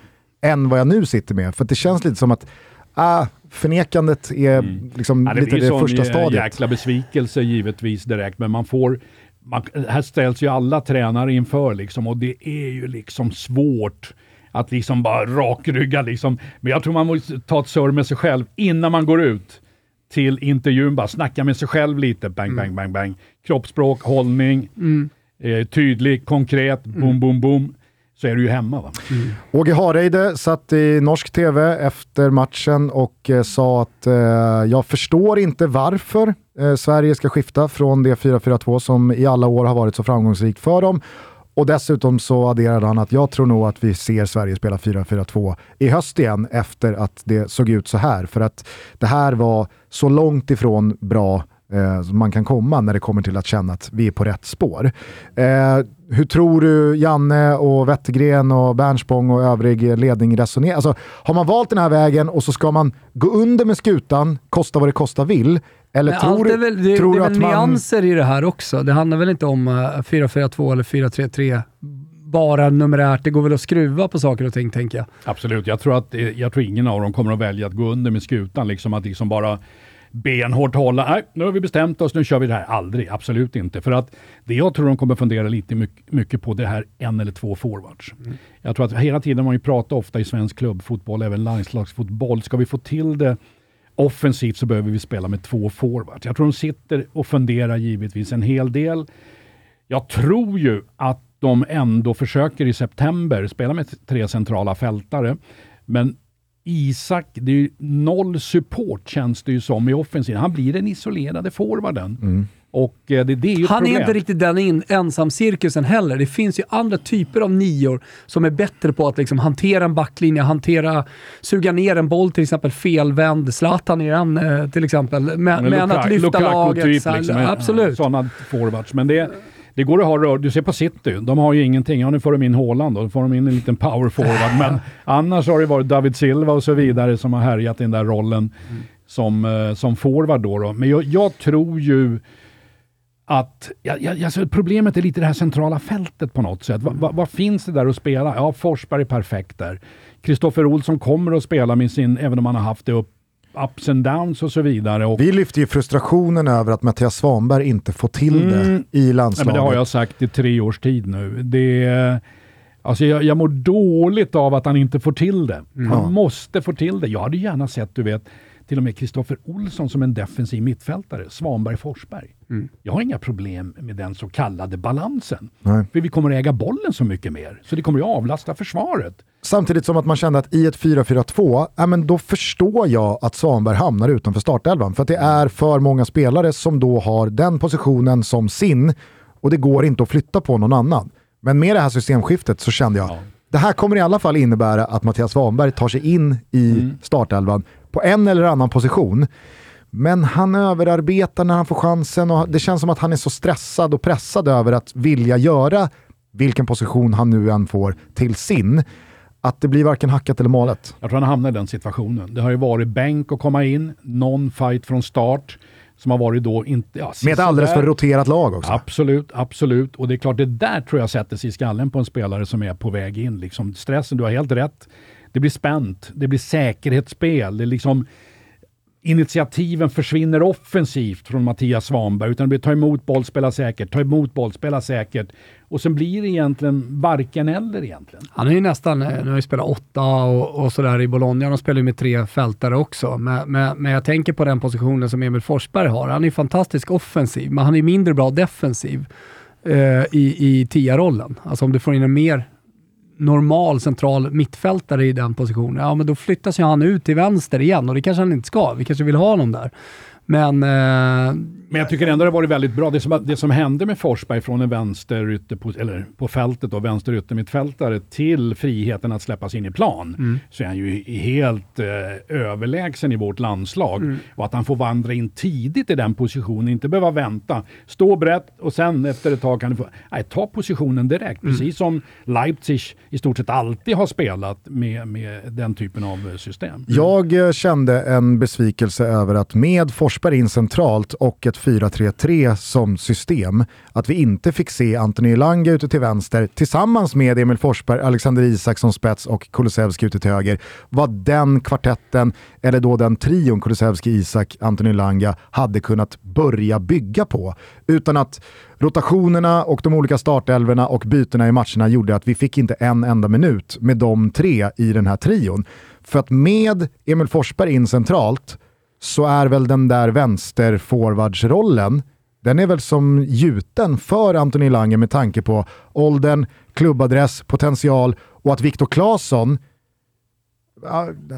än vad jag nu sitter med. För det känns lite som att ah, förnekandet är mm. liksom ja, det lite det första stadiet. Det jäkla besvikelse givetvis direkt, men man får man, här ställs ju alla tränare inför liksom och det är ju liksom svårt att liksom bara rakrygga liksom. Men jag tror man måste ta ett surr med sig själv innan man går ut till intervjun, bara snacka med sig själv lite, bang, mm. bang, bang, bang. Kroppsspråk, hållning, mm. eh, tydlig, konkret, boom, mm. boom, boom så är du ju hemma. Va? Mm. Åge Hareide satt i norsk tv efter matchen och eh, sa att eh, jag förstår inte varför eh, Sverige ska skifta från det 4-4-2 som i alla år har varit så framgångsrikt för dem. Och dessutom så adderade han att jag tror nog att vi ser Sverige spela 4-4-2 i höst igen efter att det såg ut så här. För att det här var så långt ifrån bra eh, som man kan komma när det kommer till att känna att vi är på rätt spår. Eh, hur tror du Janne och Wettergren och Bernspång och övrig ledning resonerar? Alltså, har man valt den här vägen och så ska man gå under med skutan, kosta vad det kosta vill, eller Men tror väl, det, tror det är väl att man... nyanser i det här också. Det handlar väl inte om uh, 4-4-2 eller 4-3-3 bara numerärt. Det går väl att skruva på saker och ting, tänker jag. Absolut, jag tror, att, eh, jag tror ingen av dem kommer att välja att gå under med skutan. Liksom att liksom bara benhårt hålla, nej nu har vi bestämt oss, nu kör vi det här. Aldrig, absolut inte. För att det jag tror de kommer fundera lite mycket, mycket på det här en eller två forwards. Mm. Jag tror att hela tiden, man ju pratar ofta i svensk klubbfotboll, även landslagsfotboll, ska vi få till det offensivt så behöver vi spela med två forwards. Jag tror de sitter och funderar givetvis en hel del. Jag tror ju att de ändå försöker i september spela med tre centrala fältare. Men Isak, det är ju noll support känns det ju som i offensiven. Han blir den isolerade forwarden. Mm. Och eh, det, det är ju Han problem. är inte riktigt den in, ensamcirkusen heller. Det finns ju andra typer av nior som är bättre på att liksom hantera en backlinje, hantera, suga ner en boll, till exempel felvänd. Zlatan är en eh, till exempel. Men, men, men att lyfta Lukaku laget. Typ, så, liksom, absolut. Sådana forwards. Men det, det går att ha rör. Du ser på City, de har ju ingenting. Ja, nu får de in Haaland då, då får de in en liten power forward. Men annars har det varit David Silva och så vidare som har härjat i den där rollen mm. som, eh, som forward. Då, då. Men jag, jag, tror ju att ja, ja, alltså problemet är lite det här centrala fältet på något sätt. Vad va, finns det där att spela? Ja, Forsberg är perfekt där. Kristoffer Olsson kommer att spela med sin, även om han har haft det upp ups and downs och så vidare. Och vi lyfter ju frustrationen över att Mattias Svanberg inte får till mm. det i landslaget. Ja, men det har jag sagt i tre års tid nu. Det, alltså jag, jag mår dåligt av att han inte får till det. Mm. Han måste få till det. Jag hade gärna sett, du vet, till och med Kristoffer Olsson som en defensiv mittfältare, Svanberg-Forsberg. Mm. Jag har inga problem med den så kallade balansen. Nej. För vi kommer att äga bollen så mycket mer, så det kommer att avlasta försvaret. Samtidigt som att man kände att i ett 4-4-2, ja, men då förstår jag att Svanberg hamnar utanför startelvan. För att det är för många spelare som då har den positionen som sin och det går inte att flytta på någon annan. Men med det här systemskiftet så kände jag, ja. Det här kommer i alla fall innebära att Mattias Svanberg tar sig in i mm. startelvan på en eller annan position. Men han överarbetar när han får chansen och det känns som att han är så stressad och pressad över att vilja göra vilken position han nu än får till sin att det blir varken hackat eller malet. Jag tror han hamnar i den situationen. Det har ju varit bänk att komma in, någon fight från start som har varit då inte... Ja, Med ett alldeles för roterat lag också. Absolut, absolut. Och det är klart, det där tror jag sätter sig i skallen på en spelare som är på väg in. Liksom stressen, du har helt rätt. Det blir spänt, det blir säkerhetsspel, det är liksom initiativen försvinner offensivt från Mattias Svanberg, utan det blir ta emot boll, spela säkert, ta emot boll, spela säkert. Och sen blir det egentligen varken eller egentligen. Han är ju nästan, eh, nu har ju spelat åtta och, och sådär i Bologna, de spelar ju med tre fältare också. Men, men, men, jag tänker på den positionen som Emil Forsberg har. Han är fantastisk offensiv, men han är mindre bra defensiv eh, i, i tia-rollen. Alltså om du får in en mer normal central mittfältare i den positionen, ja men då flyttas ju han ut till vänster igen och det kanske han inte ska. Vi kanske vill ha honom där. Men, eh, men jag tycker ändå det har varit väldigt bra. Det som, det som hände med Forsberg från en vänster på, eller på fältet, då, vänster yttermittfältare till friheten att släppas in i plan, mm. så är han ju helt eh, överlägsen i vårt landslag. Mm. Och att han får vandra in tidigt i den positionen, inte behöva vänta. Stå brett och sen efter ett tag kan du få, nej, ta positionen direkt. Mm. Precis som Leipzig i stort sett alltid har spelat med, med den typen av system. Jag eh, kände en besvikelse över att med Forsberg in centralt och ett 4-3-3 som system, att vi inte fick se Anthony Elanga ute till vänster tillsammans med Emil Forsberg, Alexander Isak som spets och Kulusevski ute till höger, vad den kvartetten, eller då den trion Kulusevski, Isak, Anthony Elanga hade kunnat börja bygga på. Utan att rotationerna och de olika startelverna och bytena i matcherna gjorde att vi fick inte en enda minut med de tre i den här trion. För att med Emil Forsberg in centralt så är väl den där vänsterforwardsrollen den är väl som gjuten för Anthony Lange med tanke på åldern, klubbadress, potential och att Viktor Claesson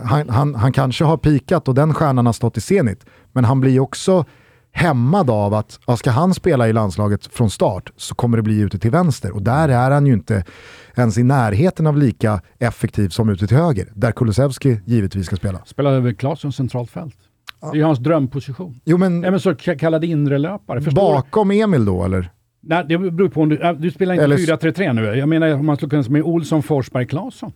han, han, han kanske har pikat och den stjärnan har stått i Zenit, men han blir också hämmad av att ja, ska han spela i landslaget från start så kommer det bli ute till vänster och där är han ju inte ens i närheten av lika effektiv som ute till höger, där Kulusevski givetvis ska spela. Spelar över Claesson centralt fält? Det är ju hans drömposition. Jo men Även så kallad inre löpare. Förstår du? bakom Emil då eller? Nej, det beror på om du, äh, du spelar inte Eller- 4-3-3 nu. Jag menar om man skulle kunna med Olsson, Forsberg, Claesson.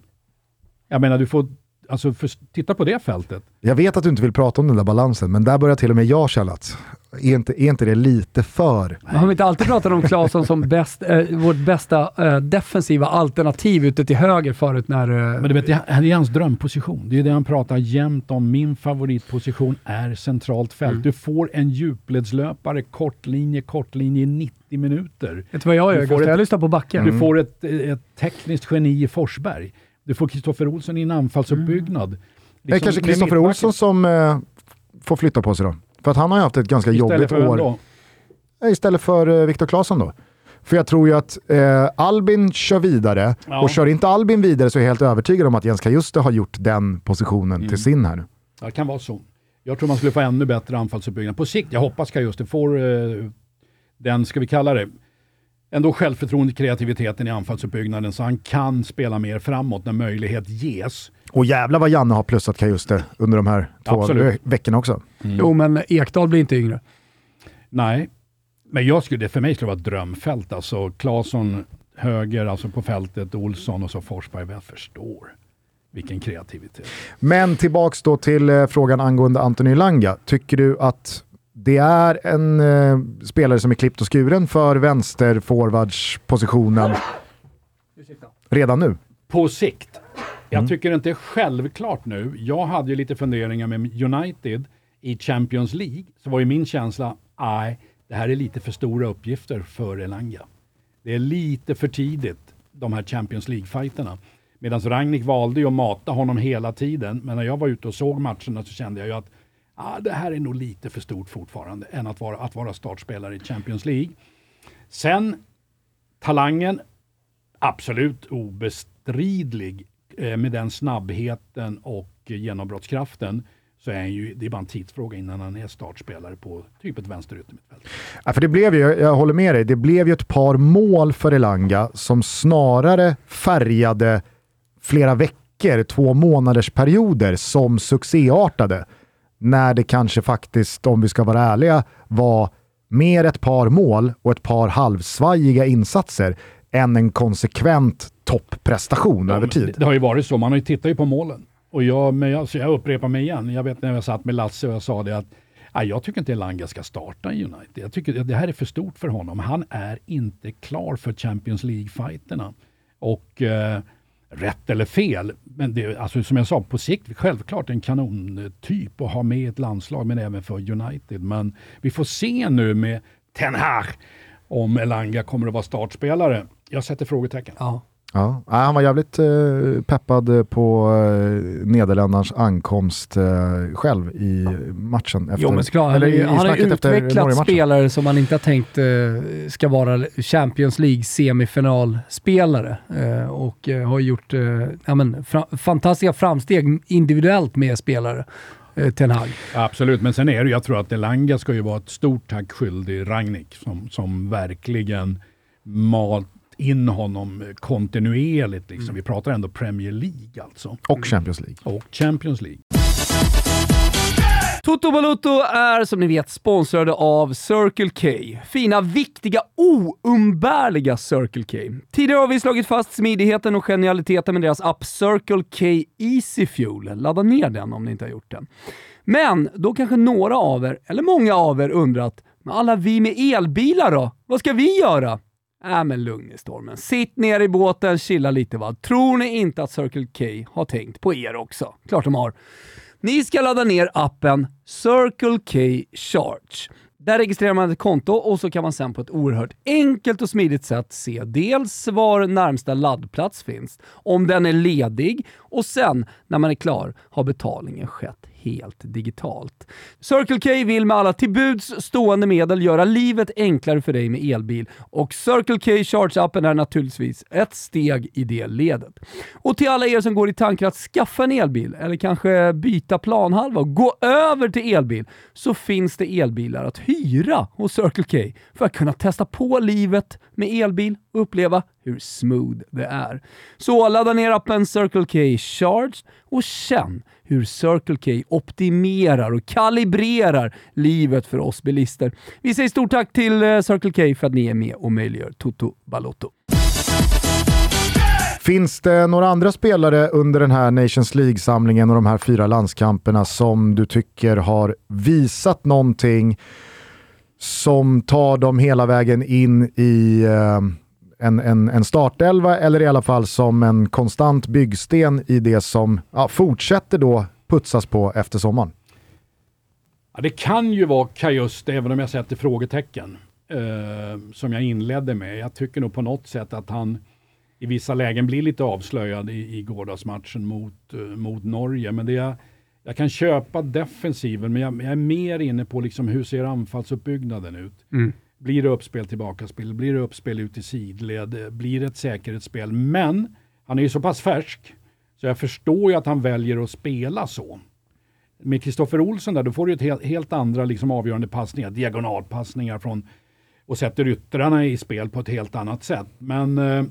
Jag menar du får, alltså för, titta på det fältet. Jag vet att du inte vill prata om den där balansen, men där börjar till och med jag känna att är inte, är inte det lite för... Har vi inte alltid pratat om Claesson som bäst, eh, vårt bästa eh, defensiva alternativ ute till höger förut när... Eh, Men du vet, det här är hans drömposition. Det är det han pratar jämt om. Min favoritposition är centralt fält. Mm. Du får en djupledslöpare, kortlinje, kortlinje i 90 minuter. vet du vad jag gör Du får ett- Jag lyssnar på backen. Du får ett, ett tekniskt geni i Forsberg. Du får Kristoffer Olsson i en anfallsuppbyggnad. Det är Liksom kanske Kristoffer. Olsson som eh, får flytta på sig då. För att han har ju haft ett ganska Istället jobbigt för år. då? Istället för eh, Viktor Claesson då. För jag tror ju att eh, Albin kör vidare Ja. och kör inte Albin vidare så är jag helt övertygad om att Jens Kajuste har gjort den positionen Mm. till sin här nu. Ja, det kan vara så. Jag tror man skulle få ännu bättre anfallsuppbyggnad. På sikt, jag hoppas just det får eh, den, ska vi kalla det, ändå självförtroende, kreativiteten i anfallsuppbyggnaden så han kan spela mer framåt när möjlighet ges. Och jävla vad Janne har plussat Kajuste under de här två Absolut. ve- veckorna också. Jo, men Ekdal blir inte yngre. Nej, men jag skulle, det för mig skulle det vara ett drömfält. Alltså Claesson höger, alltså på fältet, Olsson och så Forsberg. Jag förstår vilken kreativitet. Men tillbaks då till eh, frågan angående Anthony Langa. Tycker du att det är en eh, spelare som är klippt och skuren för vänsterforwardspositionen redan nu? På sikt. Jag tycker inte det är självklart nu. Jag hade ju lite funderingar med United i Champions League. Så var ju min känsla, nej, det här är lite för stora uppgifter för Elanga. Det är lite för tidigt, de här Champions League-fighterna. Medan Rangnick valde ju att mata honom hela tiden. Men när jag var ute och såg matcherna så kände jag ju att ah, det här är nog lite för stort fortfarande än att vara, att vara startspelare i Champions League. Sen talangen, absolut obestridlig eh, med den snabbheten och genombrottskraften så är han ju, det är bara en tidsfråga innan han är startspelare på typ ett vänsteryttermittfält. Ja, för det blev ju, jag håller med dig, det blev ju ett par mål för Elanga som snarare färgade flera veckor, två månaders perioder som succéartade. När det kanske faktiskt, om vi ska vara ärliga, var mer ett par mål och ett par halvsvajiga insatser än en konsekvent topprestation över men tid. Det, det har ju varit så, man har ju tittat ju på målen. Och jag, men jag, så jag upprepar mig igen, jag vet när jag satt med Lasse och jag sa det att nej, jag tycker inte Elanga ska starta i United. Jag tycker det här är för stort för honom. Han är inte klar för Champions League-fighterna. Och eh, rätt eller fel, men det, alltså, som jag sa, på sikt självklart en kanontyp att ha med i ett landslag, men även för United. Men vi får se nu med Ten Hag om Elanga kommer att vara startspelare. Jag sätter frågetecken. Ja. Ja, han var jävligt eh, peppad på eh, Nederländernas ankomst eh, själv i matchen. Efter, Jo, men såklart. Han, eller i han har utvecklat spelare som man inte har tänkt eh, ska vara Champions League semifinalspelare. Eh, och eh, har gjort eh, ja, men, fantastiska framsteg individuellt med spelare. Eh, Ten Hag. Absolut, men sen är det, jag tror att Elanga ska ju vara ett stort tack skyldig Rangnick som, som verkligen malt in honom kontinuerligt. Liksom. Vi pratar ändå Premier League alltså. Och Champions League. Och Champions League. Toto Balotto är som ni vet sponsrade av Circle K. Fina, viktiga, oumbärliga Circle K. Tidigare har vi slagit fast smidigheten och genialiteten med deras app Circle K Easy Fuel. Ladda ner den om ni inte har gjort den. Men då kanske några av er, eller många av er, undrat men alla vi med elbilar då? Vad ska vi göra? Äh men lugn i stormen. Sitt ner i båten, chilla lite va. Tror ni inte att Circle K har tänkt på er också? Klart de har. Ni ska ladda ner appen Circle K Charge. Där registrerar man ett konto och så kan man sen på ett oerhört enkelt och smidigt sätt se dels var närmsta laddplats finns, om den är ledig och sen när man är klar har betalningen skett helt digitalt. Circle K vill med alla till buds stående medel göra livet enklare för dig med elbil och Circle K Charge-appen är naturligtvis ett steg i det ledet. Och till alla er som går i tankar att skaffa en elbil eller kanske byta planhalva och gå över till elbil så finns det elbilar att hyra hos Circle K för att kunna testa på livet med elbil uppleva hur smooth det är. Så ladda ner appen Circle K Charge och känn hur Circle K optimerar och kalibrerar livet för oss bilister. Vi säger stort tack till eh, Circle K för att ni är med och möjliggör Toto Balotto. Finns det några andra spelare under den här Nations League-samlingen och de här fyra landskamperna som du tycker har visat någonting som tar dem hela vägen in i eh, en, en, en startelva eller i alla fall som en konstant byggsten i det som ja, fortsätter då putsas på efter sommaren? Ja, det kan ju vara Kajuste, även om jag sätter frågetecken, eh, som jag inledde med. Jag tycker nog på något sätt att han i vissa lägen blir lite avslöjad i, i gårdagsmatchen mot, uh, mot Norge. Men det jag, jag kan köpa defensiven, men jag, jag, är mer inne på liksom hur ser anfallsuppbyggnaden ut. Mm. Blir det uppspel tillbakaspel? Blir det uppspel ut i sidled? Blir det ett säkerhetsspel? Men han är ju så pass färsk, så jag förstår ju att han väljer att spela så. Med Kristoffer Olsson där, då får du ett helt, helt andra liksom avgörande passningar, diagonalpassningar från och sätter yttrarna i spel på ett helt annat sätt. Men eh,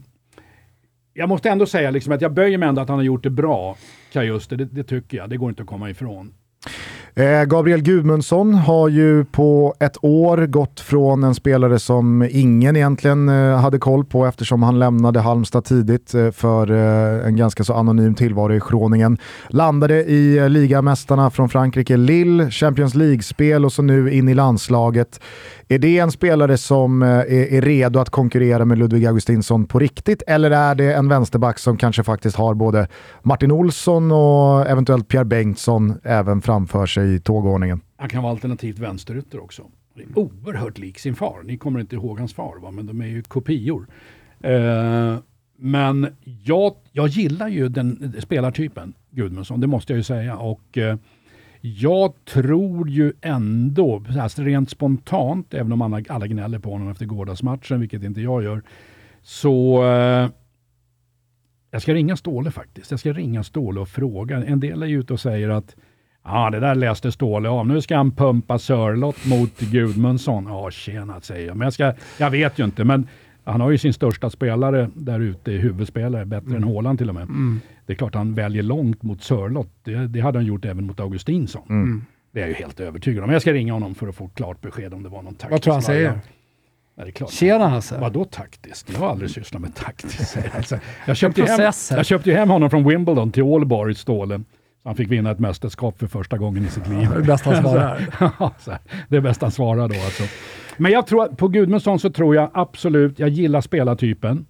jag måste ändå säga liksom att jag böjer mig ändå att han har gjort det bra, Kajuste. Det, det tycker jag, det går inte att komma ifrån. Eh, Gabriel Gudmundsson har ju på ett år gått från en spelare som ingen egentligen eh, hade koll på eftersom han lämnade Halmstad tidigt eh, för en ganska så anonym tillvaro i Kroningen. Landade i ligamästarna från Frankrike, Lille, Champions League-spel och så nu in i landslaget. Är det en spelare som är, är redo att konkurrera med Ludvig Augustinsson på riktigt eller är det en vänsterback som kanske faktiskt har både Martin Olsson och eventuellt Pierre Bengtsson även framför sig i tågordningen. Han kan vara alternativt vänsterytter också. Det är oerhört lik sin far. Ni kommer inte ihåg hans far, va? men de är ju kopior. Eh, men jag, jag gillar ju den spelartypen, Gudmundsson, det måste jag ju säga. Och eh, jag tror ju ändå, alltså rent spontant, även om alla, alla gnäller på honom efter gårdagsmatchen, vilket inte jag gör, så eh, jag ska ringa Ståle faktiskt. Jag ska ringa Ståle och fråga. En del är ju ute och säger att Ja, det där läste Ståle av. Nu ska han pumpa Sörlott mot Gudmundsson. Ja, tjena säger jag. Men jag, ska, jag vet ju inte. Men han har ju sin största spelare där ute, huvudspelare, bättre mm. än Håland till och med. Mm. Det är klart han väljer långt mot Sörlott. Det, det hade han gjort även mot Augustinsson. Mm. Det är jag ju helt övertygad om. Jag ska ringa honom för att få klart besked om det var någon taktisk Vad tror han säger? Ja, det är klart. Tjena Hasse! Vadå taktiskt? Jag har aldrig sysslat med taktiskt. Alltså, <laughs> jag, köpte hem, jag köpte hem honom från Wimbledon till Ålborg, Ståle. Han fick vinna ett mästerskap för första gången i sitt liv. Det är bäst han <laughs> svarar. det är bäst han svarar då alltså. Men jag tror, på Gudmundsson så tror jag absolut, jag gillar spelartypen.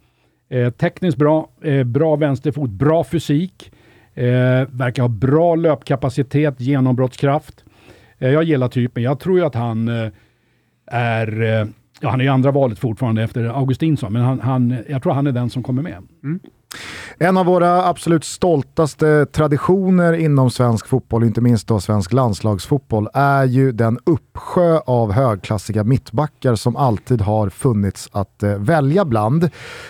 Eh, tekniskt bra, eh, bra vänsterfot, bra fysik. Eh, verkar ha bra löpkapacitet, genombrottskraft. Eh, jag gillar typen. Jag tror ju att han eh, är, eh, ja, han är i andra valet fortfarande efter Augustinsson, men han, han, jag tror han är den som kommer med. Mm. En av våra absolut stoltaste traditioner inom svensk fotboll, inte minst då svensk landslagsfotboll, är ju den uppsjö av högklassiga mittbackar som alltid har funnits att eh, välja bland.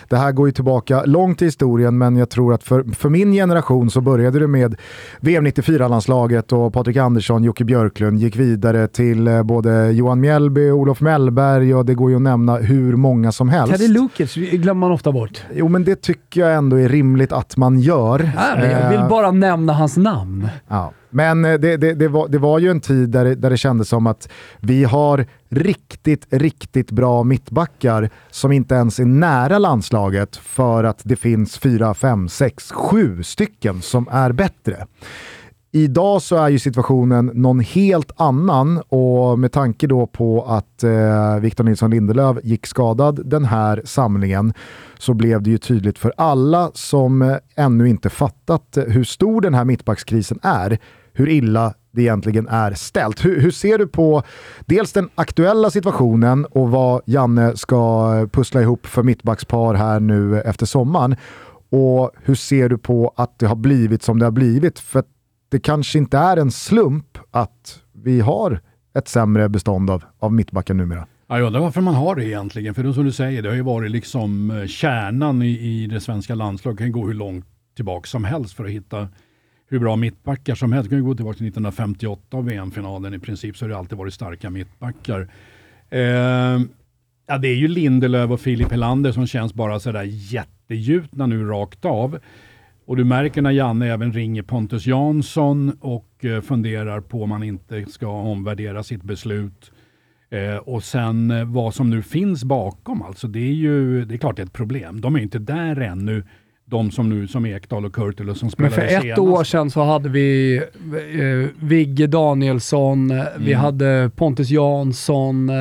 Det här går ju tillbaka långt i historien, men jag tror att för, för min generation så började det med VM 94-landslaget och Patrik Andersson, Jocke Björklund gick vidare till eh, både Johan Mjällby, Olof Mellberg och det går ju att nämna hur många som helst. Teddy Lukic glömmer man ofta bort. Jo, men det tycker jag ändå är rimligt att man gör. Ja, jag vill eh, bara nämna hans namn. Ja. Men eh, det, det, det, var, det var ju en tid där det, där det kändes som att vi har riktigt, riktigt bra mittbackar som inte ens är nära landslaget för att det finns fyra, fem, sex, sju stycken som är bättre. Idag så är ju situationen någon helt annan och med tanke då på att eh, Victor Nilsson Lindelöf gick skadad den här samlingen så blev det ju tydligt för alla som eh, ännu inte fattat eh, hur stor den här mittbackskrisen är, hur illa det egentligen är ställt. Hur, hur, ser du på dels den aktuella situationen och vad Janne ska pussla ihop för mittbackspar här nu efter sommaren? Och hur ser du på att det har blivit som det har blivit? För det kanske inte är en slump att vi har ett sämre bestånd av, av mittbackar numera. jag undrar varför man har det egentligen. För det som du säger, det har ju varit liksom eh, kärnan i, i det svenska landslaget. Det kan gå hur långt tillbaka som helst för att hitta hur bra mittbackar som helst. Det kan ju gå tillbaka till 1958 VM-finalen i princip så har det alltid varit starka mittbackar. Eh, Ja, det är ju Lindelöf och Filip Helander som känns bara sådär jättegjutna nu rakt av. Och du märker när Janne även ringer Pontus Jansson och eh, funderar på om man inte ska omvärdera sitt beslut. Eh, och sen eh, vad som nu finns bakom, alltså det är ju, det är klart det är ett problem. De är inte där ännu de som nu, som Ekdal och Kurtulus som spelade Men för ett senast. år sedan så hade vi eh, Vigge Danielsson, eh, vi Mm. hade Pontus Jansson, eh,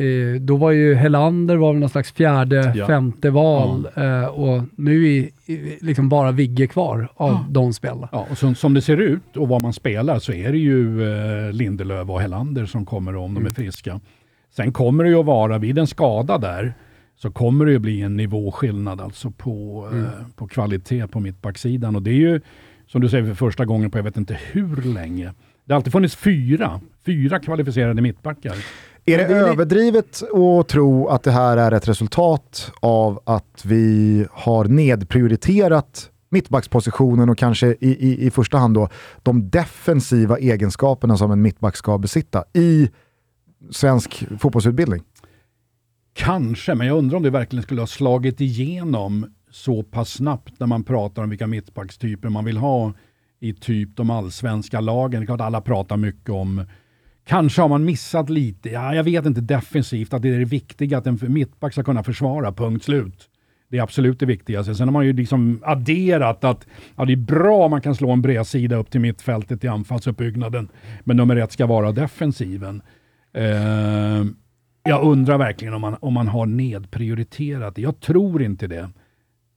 eh, då var ju Helander var väl någon slags fjärde, Ja. femte val eh, och nu är liksom bara Vigge kvar av de spelarna. Ja, och som, som det ser ut och vad man spelar så är det ju eh, Lindelöf och Helander som kommer om de är friska. Sen kommer det ju att vara, vid en skada där, så kommer det ju bli en nivåskillnad alltså på, eh, på kvalitet på mittbacksidan. Och det är ju, som du säger, för första gången på jag vet inte hur länge. Det har alltid funnits fyra, fyra kvalificerade mittbackar. Är det det är li- överdrivet att tro att det här är ett resultat av att vi har nedprioriterat mittbackspositionen och kanske i, i, i första hand då de defensiva egenskaperna som en mittback ska besitta i svensk fotbollsutbildning? Kanske, men jag undrar om det verkligen skulle ha slagit igenom så pass snabbt när man pratar om vilka mittbackstyper man vill ha i typ de allsvenska lagen. Det är klart alla pratar mycket om Kanske har man missat lite, ja, jag vet inte defensivt, att det är det viktiga att en mittback ska kunna försvara, punkt slut. Det är absolut det viktigaste. Sen har man ju liksom adderat att ja, det är bra om man kan slå en bredsida upp till mittfältet i anfallsuppbyggnaden, men nummer ett ska vara defensiven. Eh, jag undrar verkligen om man, om man har nedprioriterat det. Jag tror inte det.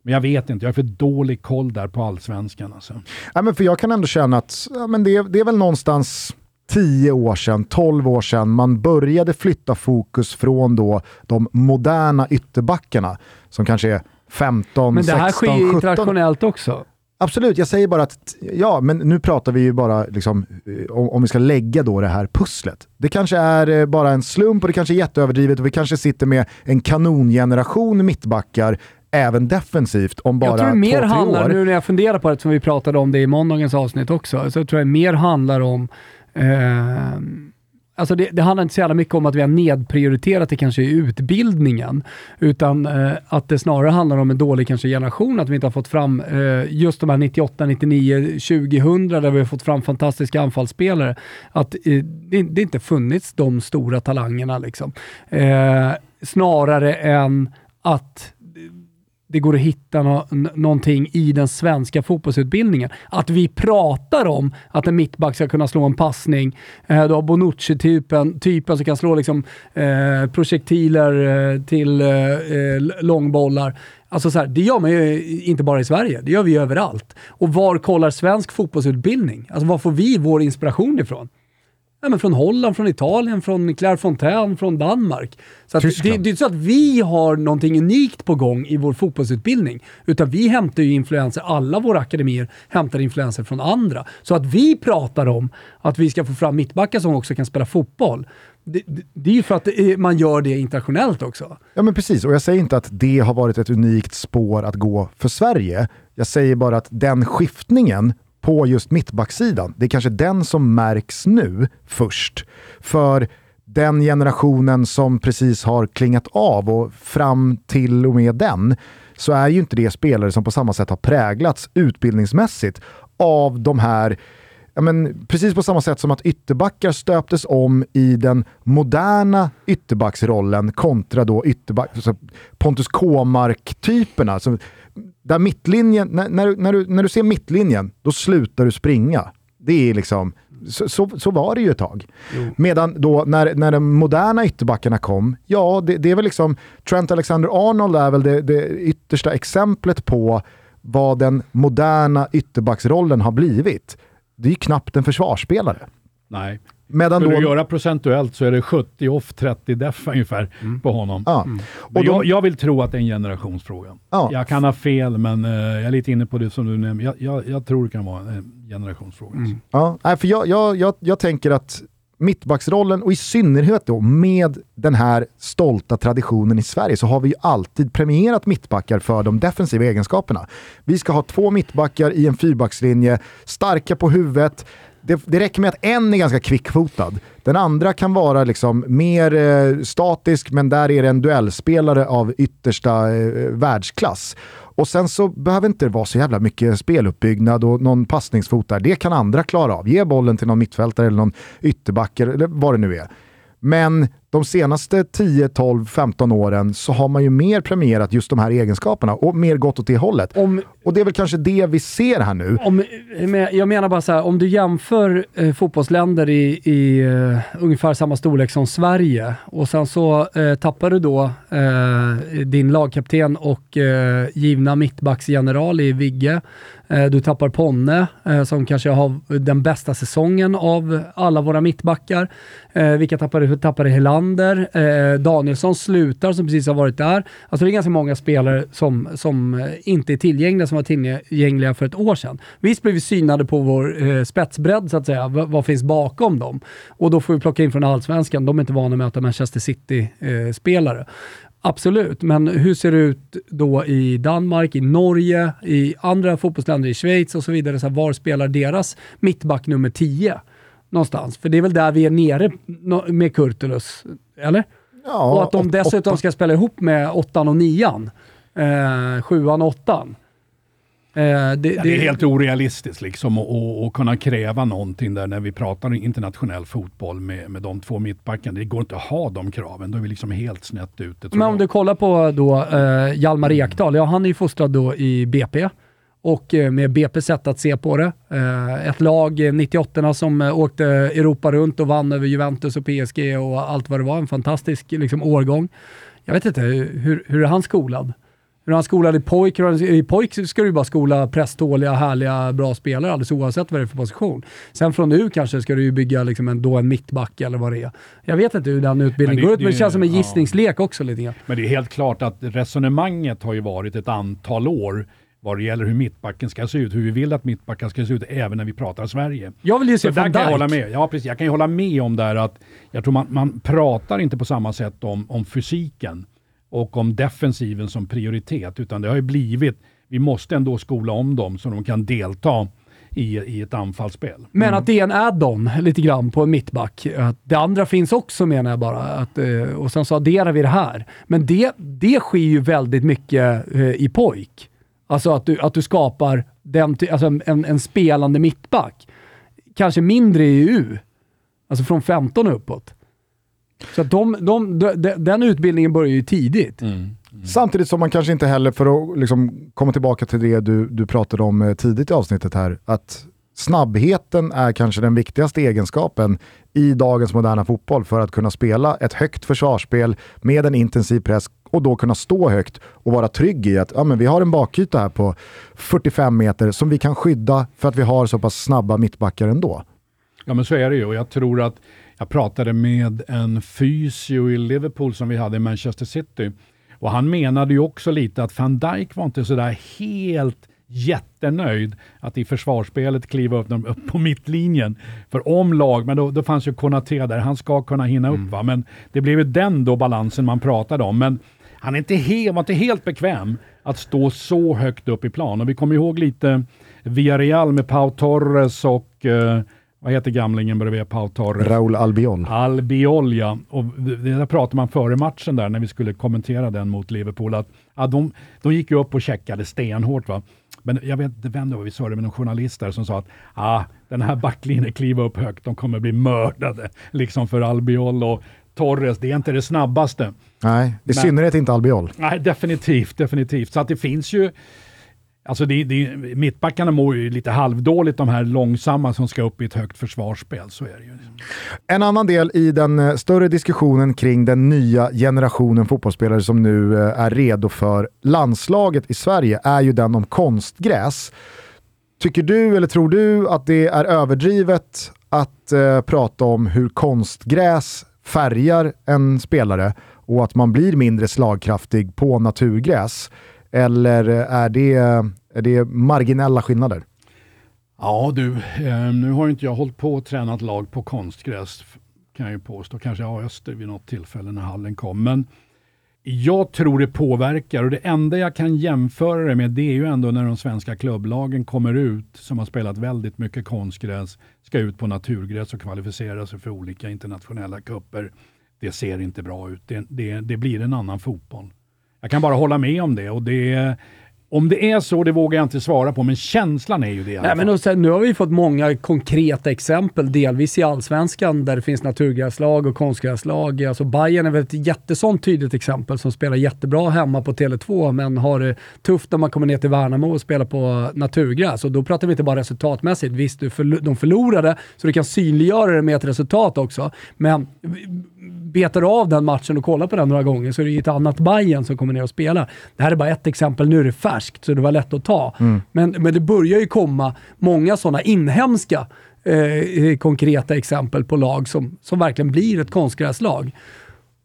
Men jag vet inte, jag har för dålig koll där på allsvenskan. Alltså. Ja, men för jag kan ändå känna att ja, men det, det är väl någonstans 10 år sedan, 12 år sedan man började flytta fokus från då de moderna ytterbackarna som kanske är 15, Men det 16, här sker ju 17. internationellt också. Absolut, jag säger bara att, ja, men nu pratar vi ju bara liksom, eh, om, om vi ska lägga då det här pusslet. Det kanske är eh, bara en slump och det kanske är jätteöverdrivet och vi kanske sitter med en kanongeneration mittbackar även defensivt om bara jag tror det mer två, tre handlar, år. nu när jag funderar på det, som vi pratade om det i måndagens avsnitt också, så jag tror jag mer handlar om eh, Alltså det, det handlar inte så jävla mycket om att vi har nedprioriterat det kanske i utbildningen, utan eh, att det snarare handlar om en dålig kanske generation, att vi inte har fått fram eh, just de här 98, 99, 2000 där vi har fått fram fantastiska anfallsspelare. Att eh, det, det inte funnits de stora talangerna liksom. Eh, snarare än att det går att hitta no någonting i den svenska fotbollsutbildningen. Att vi pratar om att en mittback ska kunna slå en passning. Eh, du har Bonucci-typen typen som kan slå liksom, eh, projektiler eh, till eh, eh långbollar. Alltså så här, det gör man ju inte bara i Sverige, det gör vi ju överallt. Och var kollar svensk fotbollsutbildning? Alltså var får vi vår inspiration ifrån? Ja, men från Holland, från Italien, från Claire Fontaine, från Danmark. Så det, det är inte så att vi har någonting unikt på gång i vår fotbollsutbildning, utan vi hämtar ju influenser, alla våra akademier hämtar influenser från andra. Så att vi pratar om att vi ska få fram mittbackar som också kan spela fotboll, det, det, det är ju för att är, man gör det internationellt också. Ja men precis, och jag säger inte att det har varit ett unikt spår att gå för Sverige. Jag säger bara att den skiftningen på just mittbacksidan, det är kanske den som märks nu först. För den generationen som precis har klingat av och fram till och med den, så är ju inte det spelare som på samma sätt har präglats utbildningsmässigt av de här ja, men precis på samma sätt som att ytterbackar stöptes om i den moderna ytterbacksrollen kontra då ytterback, alltså Pontus Kåmark-typerna. Där mittlinjen, när, när, du- när, du, när du ser mittlinjen, då slutar du springa. Det är liksom, så, så, så var det ju ett tag. Medan då när, när de moderna ytterbackarna kom, ja det, det är väl liksom, Trent Alexander-Arnold är väl det, det yttersta exemplet på vad den moderna ytterbacksrollen har blivit. Det är ju knappt en försvarsspelare. Nej. Medan Skulle då, du göra procentuellt så är det 70 off, 30 def ungefär på honom. ja. Men Och jag, de, jag vill tro att det är en generationsfråga. Ja. Jag kan ha fel, men eh, jag är lite inne på det som du nämnde. Jag, jag, jag tror det kan vara en generationsfråga. alltså. ja, nej, för jag, jag, jag, jag tänker att mittbacksrollen, och i synnerhet då med den här stolta traditionen i Sverige, så har vi ju alltid premierat mittbackar för de defensiva egenskaperna. Vi ska ha två mittbackar i en fyrbackslinje, starka på huvudet, det, det räcker med att en är ganska kvickfotad. Den andra kan vara liksom mer eh, statisk, men där är det en duellspelare av yttersta eh, världsklass. Och sen så behöver inte det vara så jävla mycket speluppbyggnad och någon passningsfot där. Det kan andra klara av. Ge bollen till någon mittfältare eller någon ytterback eller vad det nu är. Men de senaste 10, 12, 15 åren så har man ju mer premierat just de här egenskaperna och mer gått åt det hållet. Om, och det är väl kanske det vi ser här nu. Om, jag menar bara så här, om du jämför eh, fotbollsländer i, i uh, ungefär samma storlek som Sverige och sen så uh, tappar du då uh, din lagkapten och givna mittbacksgeneral i Vigge. Eh, du tappar Ponne eh, som kanske har den bästa säsongen av alla våra mittbackar. Eh, vilka tappar du? Tappar Helander. Danielsson slutar som precis har varit där. Alltså det är ganska många spelare som, som inte är tillgängliga, som var tillgängliga för ett år sedan. Visst blir vi synade på vår spetsbredd så att säga. V vad finns bakom dem? Och då får vi plocka in från allsvenskan. De är inte vana att möta Manchester City-spelare. Absolut, men hur ser det ut då i Danmark, i Norge, i andra fotbollsländer, i Schweiz och så vidare? Så här, var spelar deras mittback nummer 10 någonstans? För det är väl där vi är nere med Kurtulus, eller? Ja, och att de dessutom ska spela ihop med åttan och nian. Eh, sjuan och åttan. Eh, det, det, det, är helt orealistiskt liksom att kunna kräva någonting där när vi pratar internationell fotboll med, med de två mittbackarna. Det går inte att ha de kraven. Då är vi liksom helt snett ute. Men om jag. du kollar på då uh, Hjalmar Ekdal, ja han är ju fostrad då i BP och uh, med BP's sätt att se på det. Uh, ett lag, 98 som åkte Europa runt och vann över Juventus och PSG och allt vad det var. En fantastisk liksom, årgång. Jag vet inte, hur, hur är han skolad? Hur han skolade pojk. I pojk ska du bara skola presståliga, härliga, bra spelare alldeles oavsett vad det är för position. Sen från nu kanske ska du ju bygga liksom en, då en mittback eller vad det är. Jag vet inte hur den utbildningen går ut, men det känns som en gissningslek ja. också lite grann. Men det är helt klart att resonemanget har ju varit ett antal år vad det gäller hur mittbacken ska se ut, hur vi vill att mittbacken ska se ut, även när vi pratar Sverige. Jag vill ju se van kan jag hålla med. Ja, precis. Jag kan ju hålla med om där att jag tror man, man pratar inte på samma sätt om, om fysiken och om defensiven som prioritet, utan det har ju blivit, vi måste ändå skola om dem så de kan delta i, i ett anfallsspel. Men mm. att det är en add-on lite grann på en mittback. det andra finns också menar jag bara. Att, eh, och sen så adderar vi det här. Men det, det sker ju väldigt mycket eh, i pojk. Alltså att du, att du skapar den, alltså en, en spelande mittback. Kanske mindre i U. Alltså från 15 uppåt. Så de, de, de, den utbildningen börjar ju tidigt. Mm. Mm. Samtidigt som man kanske inte heller, för att liksom komma tillbaka till det du, du pratade om eh, tidigt i avsnittet här, att snabbheten är kanske den viktigaste egenskapen i dagens moderna fotboll för att kunna spela ett högt försvarsspel med en intensiv press och då kunna stå högt och vara trygg i att ja, men vi har en bakyta här på 45 meter som vi kan skydda för att vi har så pass snabba mittbackar ändå. Ja men så är det ju och jag tror att jag pratade med en fysio i Liverpool som vi hade i Manchester City. Och han menade ju också lite att van Dijk var inte sådär helt jättenöjd att i försvarsspelet kliva upp, upp på mittlinjen. För om lag, men då, då fanns ju Konaté där, han ska kunna hinna upp mm. va. Men det blev ju den då balansen man pratade om. Men han är inte he, var inte helt bekväm att stå så högt upp i plan. Och vi kommer ihåg lite Villarreal med Pau Torres och uh, vad heter gamlingen bredvid Pau Torres? Raúl Albiol. Albiol ja. Och det där pratade man före matchen där när vi skulle kommentera den mot Liverpool. Att, ja, de, de gick ju upp och checkade stenhårt. Va? Men jag vet inte vem det var vi sa det med någon journalist där som sa att ah, den här backlinjen kliver upp högt, de kommer bli mördade. Liksom för Albiol och Torres, det är inte det snabbaste. Nej, i synnerhet inte Albiol. Nej, definitivt, definitivt. Så att det finns ju Alltså det, det, mittbackarna mår ju lite halvdåligt, de här långsamma som ska upp i ett högt försvarsspel. Så är det ju. Liksom. En annan del i den eh, större diskussionen kring den nya generationen fotbollsspelare som nu eh, är redo för landslaget i Sverige är ju den om konstgräs. Tycker du, eller tror du, att det är överdrivet att eh, prata om hur konstgräs färgar en spelare och att man blir mindre slagkraftig på naturgräs? Eller är det, är det marginella skillnader? Ja du, eh, nu har inte jag hållit på och tränat lag på konstgräs kan jag ju påstå. Kanske jag Öster vid något tillfälle när hallen kom. Men Jag tror det påverkar och det enda jag kan jämföra det med det är ju ändå när de svenska klubblagen kommer ut som har spelat väldigt mycket konstgräs, ska ut på naturgräs och kvalificera sig för olika internationella kupper. Det ser inte bra ut. Det, det, det blir en annan fotboll. Jag kan bara hålla med om det och det om det är så, det vågar jag inte svara på, men känslan är ju det i alla Nej, men sen, Nu har vi fått många konkreta exempel, delvis i Allsvenskan där det finns naturgräslag och konstgräslag. Alltså Bayern är väl ett jättesånt tydligt exempel som spelar jättebra hemma på Tele2 men har det tufft när man kommer ner till Värnamo och spelar på naturgräs. Och då pratar vi inte bara resultatmässigt. Visst, de förlorade, så du kan synliggöra det med ett resultat också. Men betar av den matchen och kollar på den några gånger så är det ett annat Bayern som kommer ner och spelar. Det här är bara ett exempel, nu är det färskt så det var lätt att ta. Mm. Men, men det börjar ju komma många sådana inhemska eh, konkreta exempel på lag som, som verkligen blir ett konstgräslag.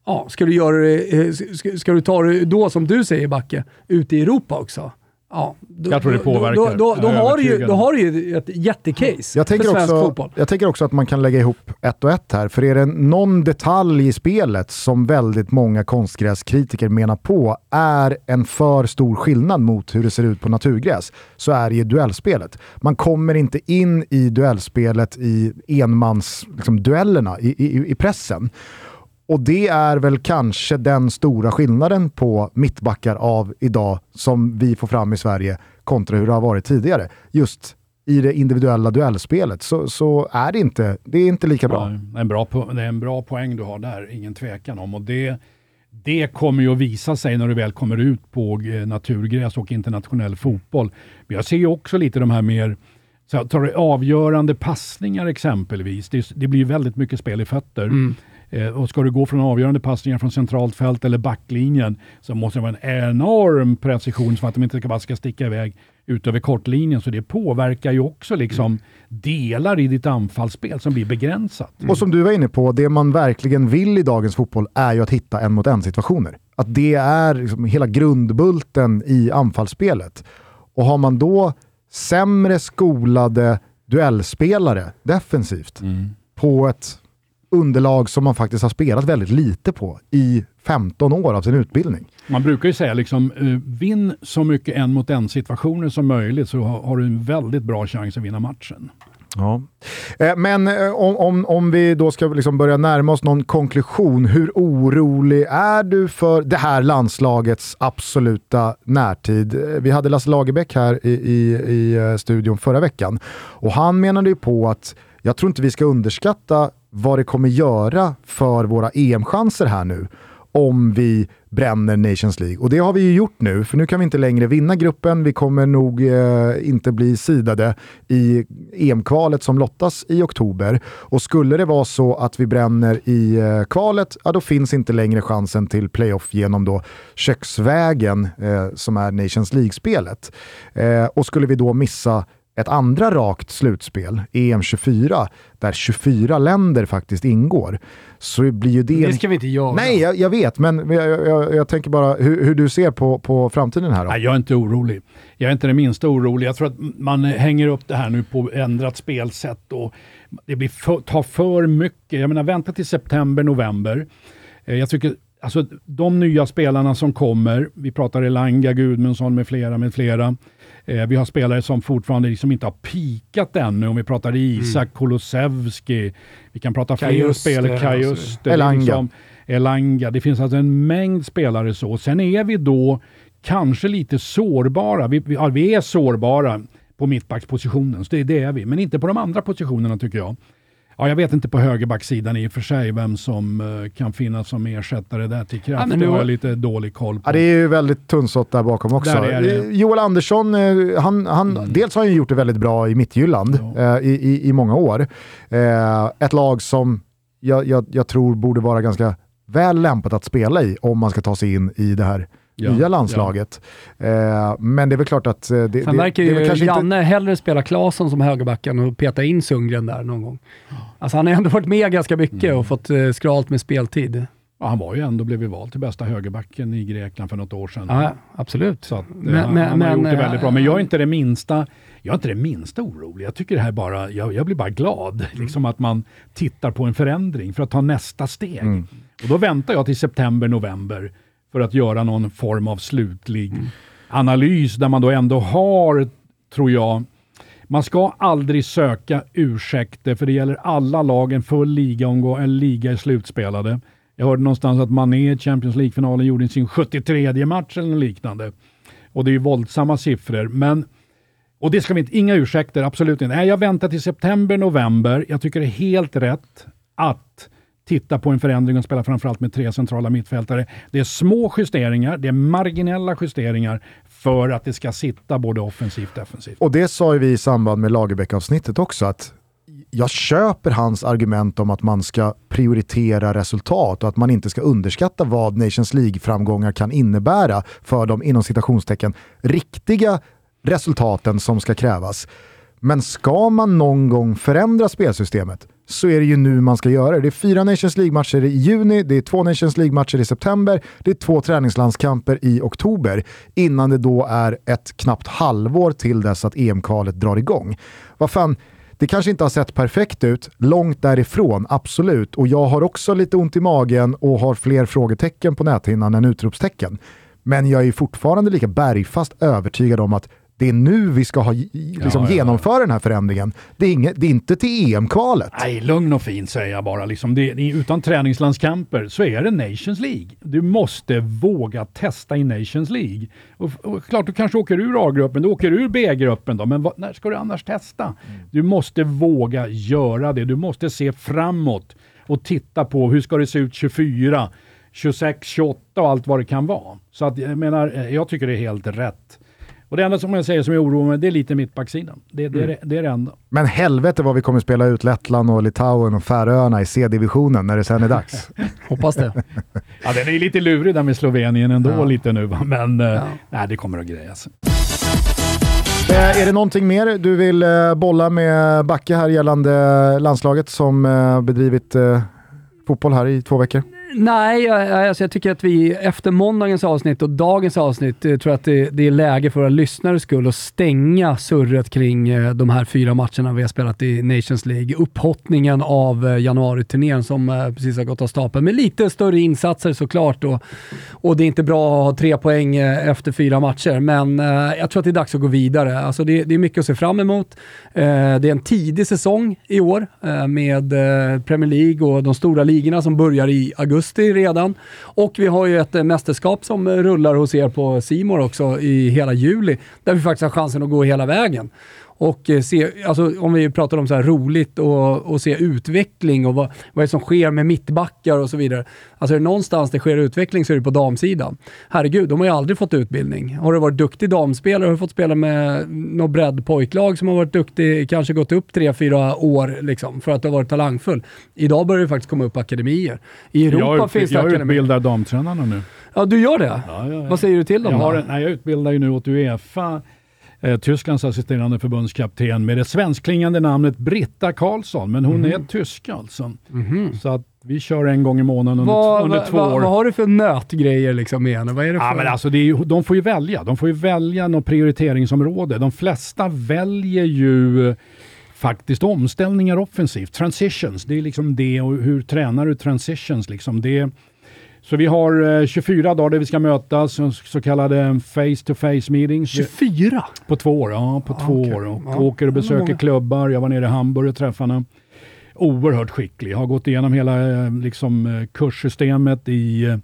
Ja, ska du, göra eh, ska, ska du ta det då, som du säger Backe, ute i Europa också? Ja, då, jag tror det påverkar. Då, då, då, har du ju, då har du ju ett jättecase jag tänker för svensk också, fotboll. Jag tänker också att man kan lägga ihop ett och ett här. För är det någon detalj i spelet som väldigt många konstgräskritiker menar på är en för stor skillnad mot hur det ser ut på naturgräs, så är det ju duellspelet. Man kommer inte in i duellspelet i enmansduellerna, liksom, i, i, i pressen. Och det är väl kanske den stora skillnaden på mittbackar av idag som vi får fram i Sverige kontra hur det har varit tidigare. Just i det individuella duellspelet så, så är det inte, det är inte lika bra. Ja, en bra. Det är en bra poäng du har där, ingen tvekan om. Och det, det kommer ju att visa sig när du väl kommer ut på eh, naturgräs och internationell fotboll. Men jag ser ju också lite de här mer så tar du avgörande passningar exempelvis. Det, det blir väldigt mycket spel i fötter. Mm. Eh, och ska du gå från avgörande passningar från centralt fält eller backlinjen så måste det vara en enorm precision så att de inte bara ska sticka iväg ut över kortlinjen. Så det påverkar ju också liksom delar i ditt anfallsspel som blir begränsat. Mm. Och som du var inne på, det man verkligen vill i dagens fotboll är ju att hitta en mot en situationer. Att det är liksom hela grundbulten i anfallsspelet. Och har man då sämre skolade duellspelare defensivt mm. på ett underlag som man faktiskt har spelat väldigt lite på i 15 år av sin utbildning. Man brukar ju säga liksom, uh, vinn så mycket en mot en situationer som möjligt så har, du en väldigt bra chans att vinna matchen. Ja. Eh, men eh, om, om, om vi då ska liksom börja närma oss någon konklusion, hur orolig är du för det här landslagets absoluta närtid? Eh, vi hade Lasse Lagerbäck här i, i, i studion förra veckan och han menade ju på att jag tror inte vi ska underskatta vad det kommer göra för våra EM-chanser här nu om vi bränner Nations League. Och det har vi ju gjort nu, för nu kan vi inte längre vinna gruppen. Vi kommer nog eh, inte bli sidade i EM-kvalet som lottas i oktober. Och skulle det vara så att vi bränner i eh, kvalet, ja då finns inte längre chansen till playoff genom då köksvägen eh, som är Nations League-spelet. Eh, och skulle vi då missa ett andra rakt slutspel, EM 24, där 24 länder faktiskt ingår, så blir ju det... Det ska vi inte göra. Nej, jag, jag vet, men jag, jag, jag, tänker bara hur, hur, du ser på, på framtiden här. Då. Nej, jag är inte orolig. Jag är inte det minsta orolig. Jag tror att man hänger upp det här nu på ändrat spelsätt och det blir för, tar för mycket. Jag menar, vänta till september, november. Eh, jag tycker Alltså de nya spelarna som kommer, vi pratar Elanga, Gudmundsson med flera, med flera. Eh, vi har spelare som fortfarande liksom inte har pikat ännu. Om vi pratar Isak, mm. Kolosevski, vi kan prata fler spelare, Kajuste, Elanga. Liksom, Elanga. Det finns alltså en mängd spelare så. Sen är vi då kanske lite sårbara. Vi, vi, ja, vi är sårbara på mittbackspositionen, så det, det är vi. Men inte på de andra positionerna tycker jag. Ja, jag vet inte på högerbacksidan i och för sig vem som uh, kan finnas som ersättare där till Kraft. Ja, det har jag lite dålig koll på. Ja, det är ju väldigt tunnsått där bakom också. Där Joel Andersson, uh, han, han, mm. dels har han gjort det väldigt bra i Mittjylland ja. uh, i, i, i, många år. ett lag som jag, jag, jag tror borde vara ganska väl lämpat att spela i om man ska ta sig in i det här ja, nya landslaget. Ja. Eh, men det är väl klart att... Eh, det, Sen verkar ju det Janne inte... hellre spela Claesson som högerbacken och peta in Sundgren där någon gång. Alltså han har ändå varit med ganska mycket mm. och fått eh, skralt med speltid. Ja, han var ju ändå blivit vald till bästa högerbacken i Grekland för något år sedan. Ja, absolut. Så att, men, han, men, han har gjort det väldigt bra. Men jag är inte det minsta, jag är inte det minsta orolig. Jag tycker det här bara, jag, jag blir bara glad. Mm. Liksom att man tittar på en förändring för att ta nästa steg. Mm. Och då väntar jag till september, november för att göra någon form av slutlig analys där man då ändå har, tror jag, man ska aldrig söka ursäkter för det gäller alla lag, en full ligaomgång, en liga är slutspelade. Jag hörde någonstans att Mané i Champions League-finalen gjorde sin 73 match eller liknande. Och det är ju våldsamma siffror, men och det ska vi inte, inga ursäkter, absolut inte. Nej, jag väntar till september, november. Jag tycker det är helt rätt att titta på en förändring och spela framförallt med tre centrala mittfältare. Det är små justeringar, det är marginella justeringar för att det ska sitta både offensivt och defensivt. Och det sa ju vi i samband med Lagerbäck-avsnittet också, att jag köper hans argument om att man ska prioritera resultat och att man inte ska underskatta vad Nations League-framgångar kan innebära för de inom citationstecken riktiga resultaten som ska krävas. Men ska man någon gång förändra spelsystemet så är det ju nu man ska göra det. Det är fyra Nations League-matcher i juni, det är två Nations League-matcher i september, det är två träningslandskamper i oktober innan det då är ett knappt halvår till dess att EM-kvalet drar igång. Vad fan, det kanske inte har sett perfekt ut, långt därifrån, absolut. Och jag har också lite ont i magen och har fler frågetecken på näthinnan än utropstecken. Men jag är fortfarande lika bergfast övertygad om att det är nu vi ska ha, liksom, Ja, ja. genomföra den här förändringen. Det är, inget, det är inte till EM-kvalet. Nej, lugn och fin säger jag bara. Liksom det, utan träningslandskamper så är det Nations League. Du måste våga testa i Nations League. Och, och klart, du kanske åker ur A-gruppen, du åker ur B-gruppen då, men vad, när ska du annars testa? Du måste våga göra det. Du måste se framåt och titta på hur ska det se ut 24, 26, 28 och allt vad det kan vara. Så att jag menar, eh, jag tycker det är helt rätt. Och det enda som jag säger som jag oroar mig, det är lite mittbacksidan. Det, det, är det, det är det enda. Men helvete vad vi kommer spela ut Lettland och Litauen och Färöarna i C-divisionen när det sen är dags. <laughs> Hoppas det. <laughs> Ja, den är lite lurig där med Slovenien ändå Ja. lite nu, men eh, Ja. nej, det kommer att grejas. Eh, är det någonting mer du vill eh, bolla med Backe här gällande landslaget som bedrivit fotboll här i två veckor? Nej, jag, alltså jag tycker att vi efter måndagens avsnitt och dagens avsnitt eh, tror jag att det, det är läge för våra lyssnares skull att stänga surret kring eh, de här fyra matcherna vi har spelat i Nations League. Upphottningen av eh, januariturnén som precis har gått av stapeln med lite större insatser såklart och, och det är inte bra att ha tre poäng efter fyra matcher, men jag tror att det är dags att gå vidare. Alltså det, det är mycket att se fram emot. Det är en tidig säsong i år med Premier League och de stora ligorna som börjar i augusti redan. Och vi har ju ett eh, mästerskap som eh, rullar hos er på Simor också i hela juli, där vi faktiskt har chansen att gå hela vägen. Och eh, se, alltså, om vi pratar om så här roligt och, och se utveckling och vad, vad är det som sker med mittbackar och så vidare. Alltså är det någonstans det sker utveckling så är det på damsidan. Herregud, de har ju aldrig fått utbildning. Har du varit duktig damspelare har du fått spela med något bredd pojklag som har varit duktig, kanske gått upp tre, fyra år liksom, för att du har varit talangfull. Idag börjar det faktiskt komma upp akademier. I Europa jag, finns det jag akademier. utbildar damtränarna nu. Ja, du gör det? Ja, ja, ja. Vad säger du till dem Jag, har en, nej, jag utbildar ju nu åt Uefa, eh, Tysklands assisterande förbundskapten med det svenskklingande namnet Britta Karlsson, men hon Mhm. är tysk alltså. Så att vi kör en gång i månaden under, Vad, under vad, två vad, år. vad har du för nötgrejer liksom med henne? Vad är det för... Ja, men alltså det ju, de får ju välja. De får ju välja något prioriteringsområde. De flesta väljer ju faktiskt omställningar offensivt. Transitions, det är liksom det och hur tränar du transitions? Liksom det. Så vi har eh, 24 dagar där vi ska mötas, så, kallade face-to-face meetings. 24? På två år, ja på Ja, två okej. år. Och Ja. åker och besöker klubbar. Jag var nere i Hamburg och träffade henne. Oerhört skicklig. Har gått igenom hela eh, liksom, eh, kurssystemet i, eh,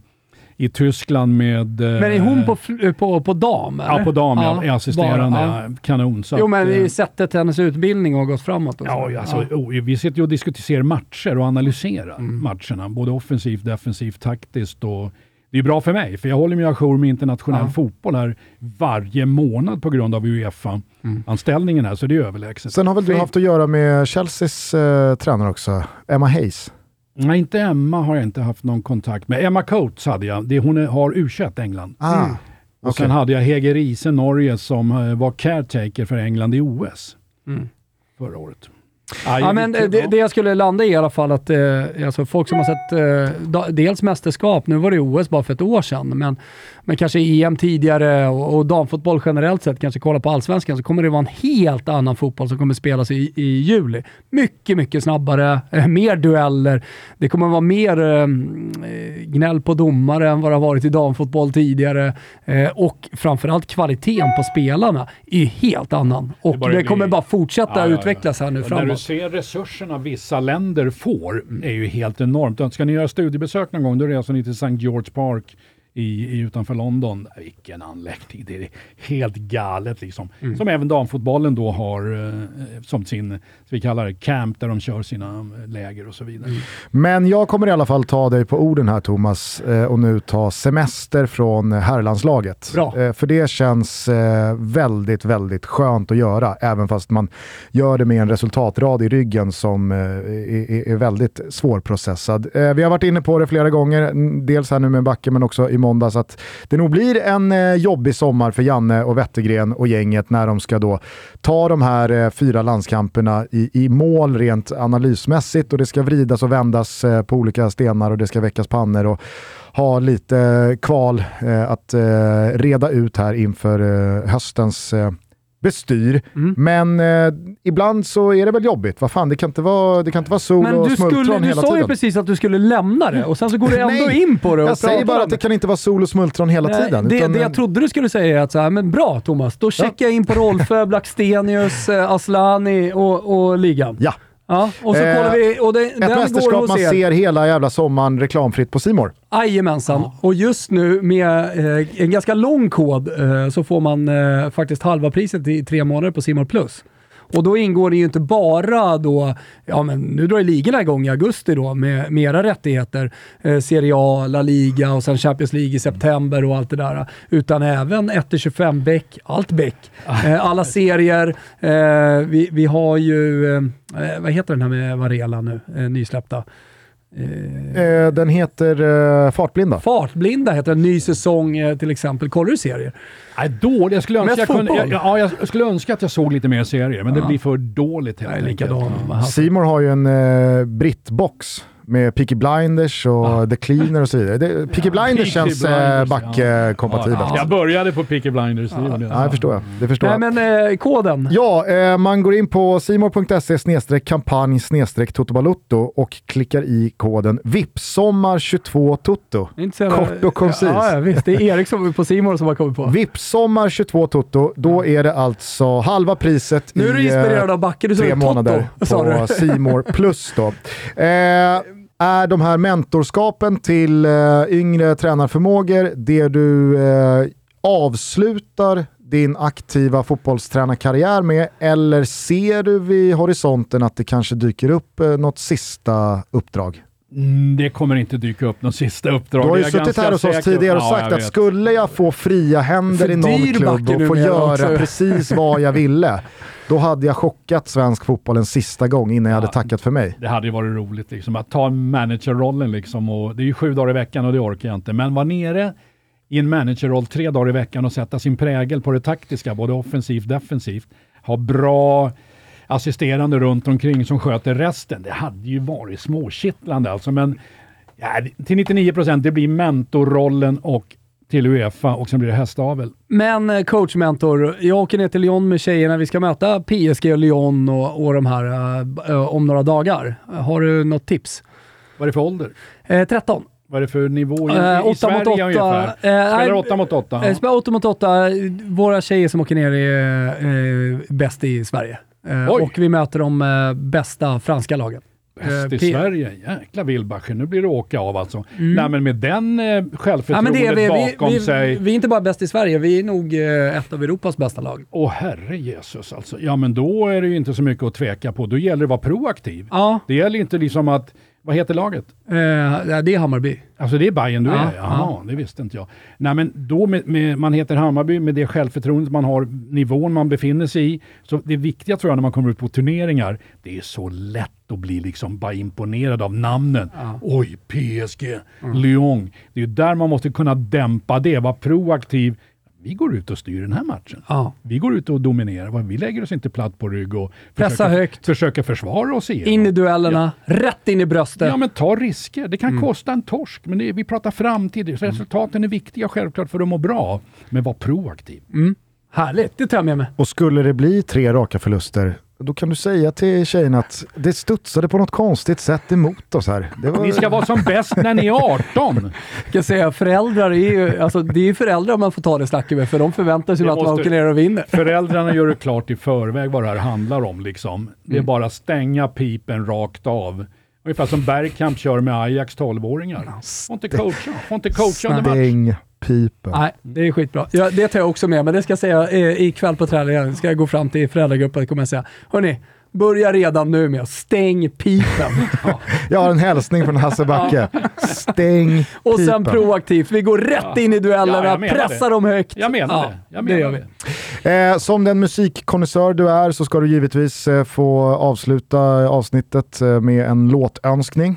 i Tyskland med... eh, Men är hon på, fl- på, på dam? Ja, eller? på dam, ja. är assisterande. bara, ja. ja. Kanon. Så Jo, att, men eh, i sättet hennes utbildning har gått framåt. Och så. Ja, alltså, oh, vi sitter ju och diskuterar matcher och analyserar Mm. matcherna. Både offensivt, defensivt, taktiskt. Och det är bra för mig, för jag håller mig ajour med internationell Ja. fotboll här varje månad på grund av Uefa-anställningen här, så det är överlägset. Sen har väl du haft att göra med Chelseas eh, tränare också, Emma Hayes. Nej, inte Emma har jag inte haft någon kontakt med. Emma Coates hade jag. Det, hon är, har u England. Ah, Mm. Och okej. sen hade jag Hege Riise, Norge, som eh, var caretaker för England i OS Mm. förra året. Ja, Ja, men det, det jag skulle landa i i alla fall att eh, alltså folk som har sett eh, dels mästerskap, nu var det OS bara för ett år sedan, men, men kanske EM tidigare och, och damfotboll generellt sett, kanske kolla på allsvenskan, så kommer det vara en helt annan fotboll som kommer spelas i, i juli. Mycket, mycket snabbare, eh, mer dueller. Det kommer vara mer eh, gnäll på domare än vad det har varit i damfotboll tidigare eh, och framförallt kvaliteten på spelarna är helt annan. Och det, blir- kommer bara fortsätta Ja, ja, ja. utvecklas här nu Och När du framåt. ser resurserna vissa länder får, är ju helt enormt. Ska ni göra studiebesök någon gång, då reser ni till St. George Park i, utanför London. Vilken anläggning, det är helt galet liksom. Mm. Som även damfotbollen då har eh, som sin, vi kallar det, camp där de kör sina eh, läger och så vidare. Mm. Men jag kommer i alla fall ta dig på orden här Thomas eh, och nu ta semester från herrlandslaget. Bra. För det känns väldigt, väldigt skönt att göra, även fast man gör det med en resultatrad i ryggen som är, väldigt svårprocessad. Vi har varit inne på det flera gånger, dels här nu med Backe men också i måndags, att det nog blir en eh, jobbig sommar för Janne och Wettergren och gänget när de ska då ta de här eh, fyra landskamperna i, i mål rent analysmässigt. Och det ska vridas och vändas eh, på olika stenar och det ska väckas pannor och ha lite eh, kval eh, att eh, reda ut här inför eh, höstens eh, bestyr. Mm. Men eh, ibland så är det väl jobbigt. Vad fan, det kan inte vara, det kan inte vara sol Men och du, smultron skulle, du hela sa ju tiden. precis att du skulle lämna det och sen så går du ändå Nej, in på det. och Jag säger bara att det kan inte vara sol och smultron hela Nej, tiden. Det, utan, det eh, jag trodde du skulle säga är att så här, men bra Thomas, då checkar jag in på Rolfö, <laughs> Blackstenius, eh, Aslani och, och ligan. Ja, Ja, och så Eh, kollar vi. Och det, ett mästerskap man er. ser hela jävla sommaren reklamfritt på Simor. Jajamensan. Och just nu med eh, en ganska lång kod eh, så får man eh, faktiskt halva priset i tre månader på Simor Plus. Och då ingår det ju inte bara då, ja men nu drar ju ligorna igång i augusti då med, med era rättigheter. Eh, Serie A, La Liga och sen Champions League i september och allt det där. Utan även 1-25 Beck, allt Beck. Eh, alla serier. Eh, vi, vi har ju, eh, vad heter den här med Varela nu, eh, nysläppta? Eh, Eh, den heter eh, Fartblinda. Fartblinda heter en ny säsong till eh, exempel. Kollar du serier? Nej, dåligt. Jag skulle, önska Mest jag, kunde, fotboll. ja, jag skulle önska att jag såg lite mer serier, men det blir för dåligt helt Jag är enkelt. Simor har ju en eh, brittbox med Peaky Blinders och The Cleaner och så vidare. Det, Peaky Blinders Peaky känns eh, Blinders, Backe-kompatibelt. Ja, jag började på Peaky Blinders. det jag. Ja, det förstår jag. Det förstår Nej jag. men eh, koden. Ja, eh, man går in på simor.se kampanj totobalutto och klickar i koden VIPSOMMAR22TOTO. Det är inte så jävla- Kort och koncist. Ja, ja, visst. Det är Erik som på Simor som har kommit på. VIPSOMMAR22TOTO, då är det alltså halva priset Nu är du i, eh, inspirerad av Backe. Du sa tre Toto, månader sa <laughs> på. Simor Plus då. Eh, är de här mentorskapen till eh, yngre tränarförmågor det du eh, avslutar din aktiva fotbollstränarkarriär med eller ser du vid horisonten att det kanske dyker upp eh, något sista uppdrag? Mm, det kommer inte dyka upp något sista uppdrag. Du har ju suttit här hos oss tidigare och Ja, sagt jag att skulle jag få fria händer För i någon klubb och få göra också. precis vad jag ville, då hade jag chockat svensk fotboll en sista gång innan jag hade tackat för mig. Det hade ju varit roligt liksom, att ta managerrollen liksom. Och det är ju sju dagar i veckan och det orkar jag inte. Men vara nere i en managerroll tre dagar i veckan och sätta sin prägel på det taktiska, både offensivt och defensivt. Ha bra assisterande runt omkring som sköter resten. Det hade ju varit småkittlande alltså. Men ja, till 99 procent, det blir mentorrollen och till Uefa och sen blir det hästavel. Men eh, coach, mentor, jag åker ner till Lyon med tjejerna. Vi ska möta PSG och Lyon och, och de här eh, om några dagar. Har du något tips? Vad är det för ålder? Eh, 13. Vad är det för nivå i, Eh, i Sverige mot åtta. ungefär? Eh, Spelar nej, 8 mot 8? Eh, Spelar 8 mot 8. Våra tjejer som åker ner är bäst i Sverige. Eh, och vi möter de eh, bästa franska lagen. Bäst Eh, i P- Sverige. Jäkla Wilbacher, nu blir det åka av alltså. Nej men med den eh, Ja, självförtroendet det är, vi, bakom vi, vi, sig. vi är inte bara bäst i Sverige, vi är nog eh, ett av Europas bästa lag. Åh herre Jesus alltså. Ja men då är det ju inte så mycket att tveka på. Då gäller det att vara proaktiv. Ja, Det gäller inte liksom att, vad heter laget? eh, det är Hammarby. Alltså det är Bayern du Ja, är? Jaha, det visste inte jag. Nej men då med, med, man heter Hammarby med det självförtroendet man har, nivån man befinner sig i. Så det viktiga tror jag när man kommer ut på turneringar, det är så lätt att bli liksom bara imponerad av namnen. Oj, PSG, Mm. Lyon. Det är ju där man måste kunna dämpa det, vara proaktiv. Vi går ut och styr den här matchen. Ja. Vi går ut och dominerar. Vi lägger oss inte platt på rygg och Pressa försöker, högt. försöker försvara oss igenom. In i duellerna, rätt in i bröstet. Ja, men ta risker. Det kan Mm. kosta en torsk, men det, vi pratar framtid. Resultaten är viktiga självklart för att må bra, men var proaktiv. Härligt, det tar jag med mig. Och skulle det bli tre raka förluster, då kan du säga till tjejerna att det studsade på något konstigt sätt emot oss här. Det var... Ni ska vara som bäst när ni är 18. Jag kan säga, föräldrar är ju, alltså, det är ju föräldrar man får ta det snacket med, för de förväntar sig att man åker ner och vinner. Föräldrarna gör det klart i förväg vad det här handlar om. Liksom. Det Mm. är bara stänga pipen rakt av. Ungefär som Bergkamp kör med Ajax 12-åringar. Får inte coacha, får inte coacha under match. Pipen. Nej, det är skitbra. Ja, det tar jag också med, men det ska jag säga eh, ikväll på träningen. Ska jag gå fram till föräldragruppen och kommer jag säga, hörni, börja redan nu med att stäng pipen. <laughs> Jag har en hälsning från Hasse Backe. Stäng och sen pipen. proaktivt, vi går rätt in i Ja, duellerna, menar pressar det. dem högt. Jag menar Ja, det. Jag det menar gör vi. det. Eh, som den musikkonnässör du är så ska du givetvis eh, få avsluta avsnittet eh, med en låtönskning.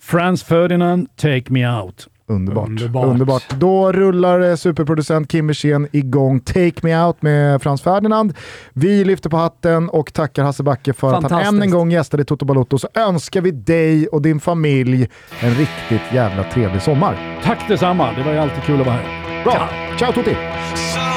Franz Ferdinand, Take Me Out. Underbart. Underbart. Underbart. Då rullar eh, superproducent Kim Wirsén igång Take Me Out med Frans Ferdinand. Vi lyfter på hatten och tackar Hasse Backe för att han än en gång gästade Toto Balotto. Så önskar vi dig och din familj en riktigt jävla trevlig sommar. Tack detsamma, det var ju alltid kul att vara här. Bra! Ciao Tutti! So